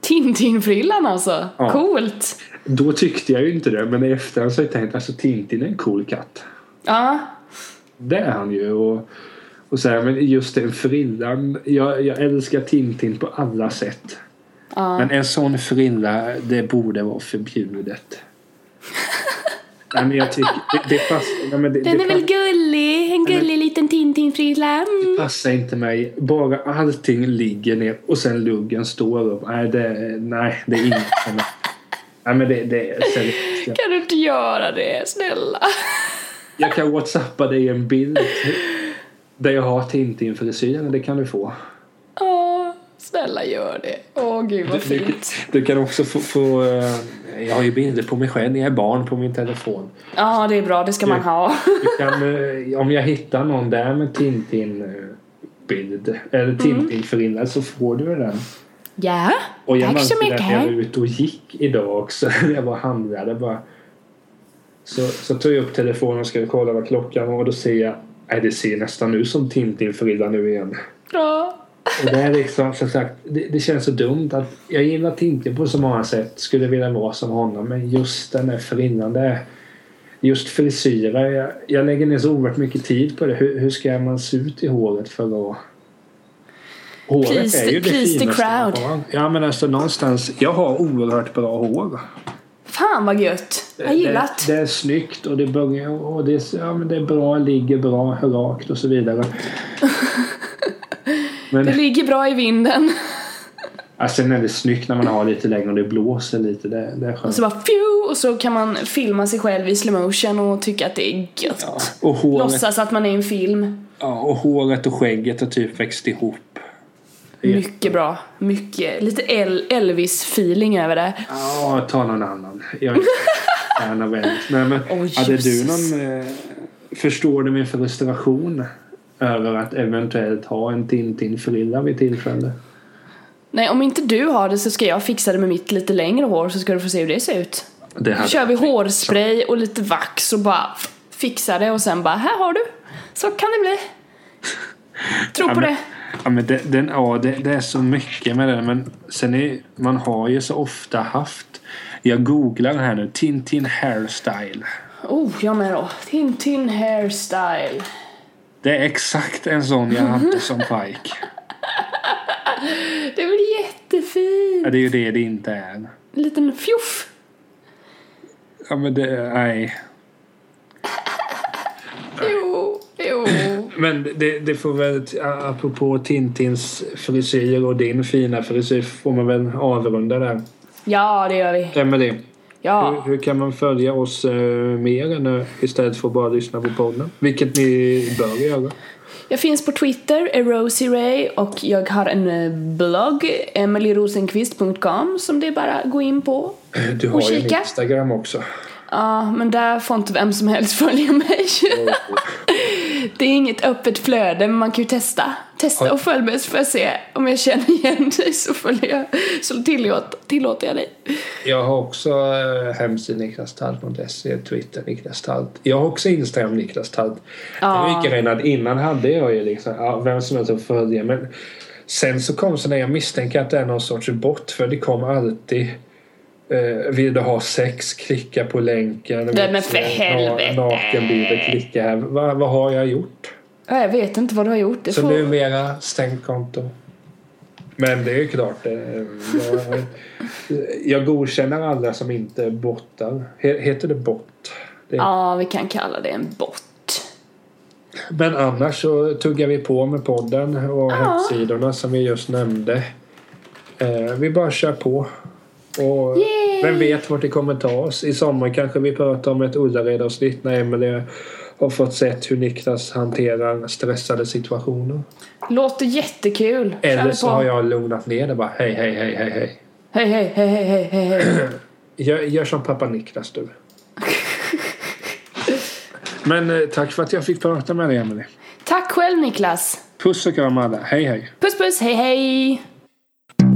Speaker 2: Tintin-frillan alltså.
Speaker 1: Ja.
Speaker 2: Coolt.
Speaker 1: Då tyckte jag ju inte det, men i efterhand så har jag tänkt, alltså Tintin är en cool katt.
Speaker 2: Ja.
Speaker 1: Det är han ju. Och, och så här, men just den frillan. Jag, jag älskar Tintin på alla sätt.
Speaker 2: Ja.
Speaker 1: Men en sån frilla, det borde vara förbjudet. Nej, men jag tycker... Det, det, pass, nej, men det,
Speaker 2: Den
Speaker 1: det,
Speaker 2: är väl gullig? En gullig liten Tintin-frilla. Mm.
Speaker 1: passar inte mig. Bara allting ligger ner och sen luggen står upp. Nej, det, nej, det är inget för mig. Nej, men det, det är seriöst.
Speaker 2: Kan du inte göra det? Snälla.
Speaker 1: Jag kan whatsappa dig en bild där jag har Tintin-frisyren. Det kan du få.
Speaker 2: Åh, snälla gör det. Åh gud vad
Speaker 1: Du,
Speaker 2: fint.
Speaker 1: du kan också få, få eh, jag har ju bilder på mig själv när jag är barn på min telefon.
Speaker 2: Ja, det är bra. Det ska man ha.
Speaker 1: Du kan, eh, om jag hittar någon där med Tintin-bild
Speaker 2: Mm.
Speaker 1: eller Tintin-frilla så får du den.
Speaker 2: Ja,
Speaker 1: Och jag
Speaker 2: tack så
Speaker 1: det när jag var
Speaker 2: mycket.
Speaker 1: ute och gick idag också. När jag var handlade bara. Så, så tog jag upp telefonen och skulle kolla vad klockan var och då ser jag Nej, det ser nästan ut som Tintin-frilla nu igen.
Speaker 2: Ja.
Speaker 1: Och det är liksom, som sagt, det, det känns så dumt att jag gillar Tintin på så många sätt. Skulle vilja vara som honom. Men just den där frillan, det är Just frisyrer. Jag, jag lägger ner så oerhört mycket tid på det. Hur, hur ska man se ut i håret för att... Håret
Speaker 2: Please the- please the
Speaker 1: finaste man
Speaker 2: crowd.
Speaker 1: har. Ja men alltså någonstans. Jag har oerhört bra hår.
Speaker 2: Fan vad gött. Jag gillat.
Speaker 1: Det, det är snyggt och det, börjar, och det, är- ja, men det är bra, ligger bra, rakt och så vidare. Men
Speaker 2: Det ligger bra i vinden.
Speaker 1: alltså, sen är det snyggt när man har lite längre och det blåser lite. Det, det är
Speaker 2: Och
Speaker 1: skönt.
Speaker 2: så bara fju, och så kan man filma sig själv i slow motion och tycka att det är gött.
Speaker 1: Ja, och, håret,
Speaker 2: Låtsas att man är i en film.
Speaker 1: ja, och håret och skägget har typ växt ihop.
Speaker 2: Mycket bra. Mycket. Lite El- Elvis-feeling över det.
Speaker 1: Ja, ta någon annan. Jag är fan av Elvis. Nej, men
Speaker 2: Åh,
Speaker 1: hade du någon... Eh, förstår du min frustration över att eventuellt ha en Tintin-frilla vid tillfälle?
Speaker 2: Nej, om inte du har det så ska jag fixa det med mitt lite längre hår så ska du få se hur det ser ut.
Speaker 1: Det hade
Speaker 2: kör vi hårspray och lite vax och bara fixar det och sen bara här har du. Så kan det bli. Tro
Speaker 1: Ja,
Speaker 2: på
Speaker 1: men-
Speaker 2: det.
Speaker 1: Ja, men det, den, ja, det, det är så mycket med det. Men sen är, man har ju så ofta haft... Jag googlar här nu. Tintin hairstyle.
Speaker 2: Oh, jag med då. Tintin hairstyle.
Speaker 1: Det är exakt en sån jag hade som pike.
Speaker 2: Det är väl jättefint.
Speaker 1: Ja, det är ju det det inte är.
Speaker 2: En liten fjuff.
Speaker 1: Ja, men det... Nej.
Speaker 2: Jo, jo.
Speaker 1: Men det, det får väl, apropå Tintins frisyr och din fina frisyr, får man väl avrunda där.
Speaker 2: Ja, det gör vi.
Speaker 1: Emelie,
Speaker 2: Ja.
Speaker 1: hur kan man följa oss eh, mer än, eh, istället för att bara lyssna på podden? Vilket ni bör göra.
Speaker 2: Jag finns på Twitter, Erosie Ray och jag har en eh, blogg, emilyrosenqvist.com som det är bara att gå in på.
Speaker 1: Du har
Speaker 2: Och
Speaker 1: ju en. Instagram också.
Speaker 2: Ja, men där får inte vem som helst följa mig. Det är inget öppet flöde, men man kan ju testa. Testa och följ mig så får jag se om jag känner igen dig så jag, så tillåter, tillåter jag dig.
Speaker 1: Jag har också eh, hemsidan niklastalt.se, Twitter Niklas Talt. Jag har också Instagram Niklas Talt. Det
Speaker 2: Ja.
Speaker 1: är mycket redan innan hade jag ju liksom, ja, vem som helst följa. Men sen så kom så när jag misstänker att det är någon sorts bot för det kommer alltid eh, vill du ha sex, klicka på länken.
Speaker 2: Nej, men för
Speaker 1: Eh,
Speaker 2: helvete.
Speaker 1: Nakenbilder, klicka här. Va, vad har jag gjort?
Speaker 2: Ja, jag vet inte vad du har gjort. Det
Speaker 1: Så
Speaker 2: får...
Speaker 1: numera stängt konto. Men det är ju klart. eh, Jag, jag godkänner alla som inte bottar. He- Heter det bot? Det,
Speaker 2: Ja, vi kan kalla det en bot.
Speaker 1: Men annars så tuggar vi på med podden och hemsidorna som vi just nämnde. Eh, vi bara kör på. Och
Speaker 2: Yay!
Speaker 1: Vem vet vart det kommer ta oss. I sommar kanske vi pratar om ett Ullared-avsnitt när Emelie har fått sett hur Niklas hanterar stressade situationer.
Speaker 2: Låter jättekul.
Speaker 1: Eller så har jag lugnat ner det bara. Hej, hej, hej, hej, hej.
Speaker 2: Hej, hej, hej, hej, hej, hej, hej.
Speaker 1: Gör, gör som pappa Niklas du. Men eh, tack för att jag fick prata med dig Emelie.
Speaker 2: Tack själv Niklas.
Speaker 1: Puss och kram alla. Hej hej.
Speaker 2: Puss puss, hej hej.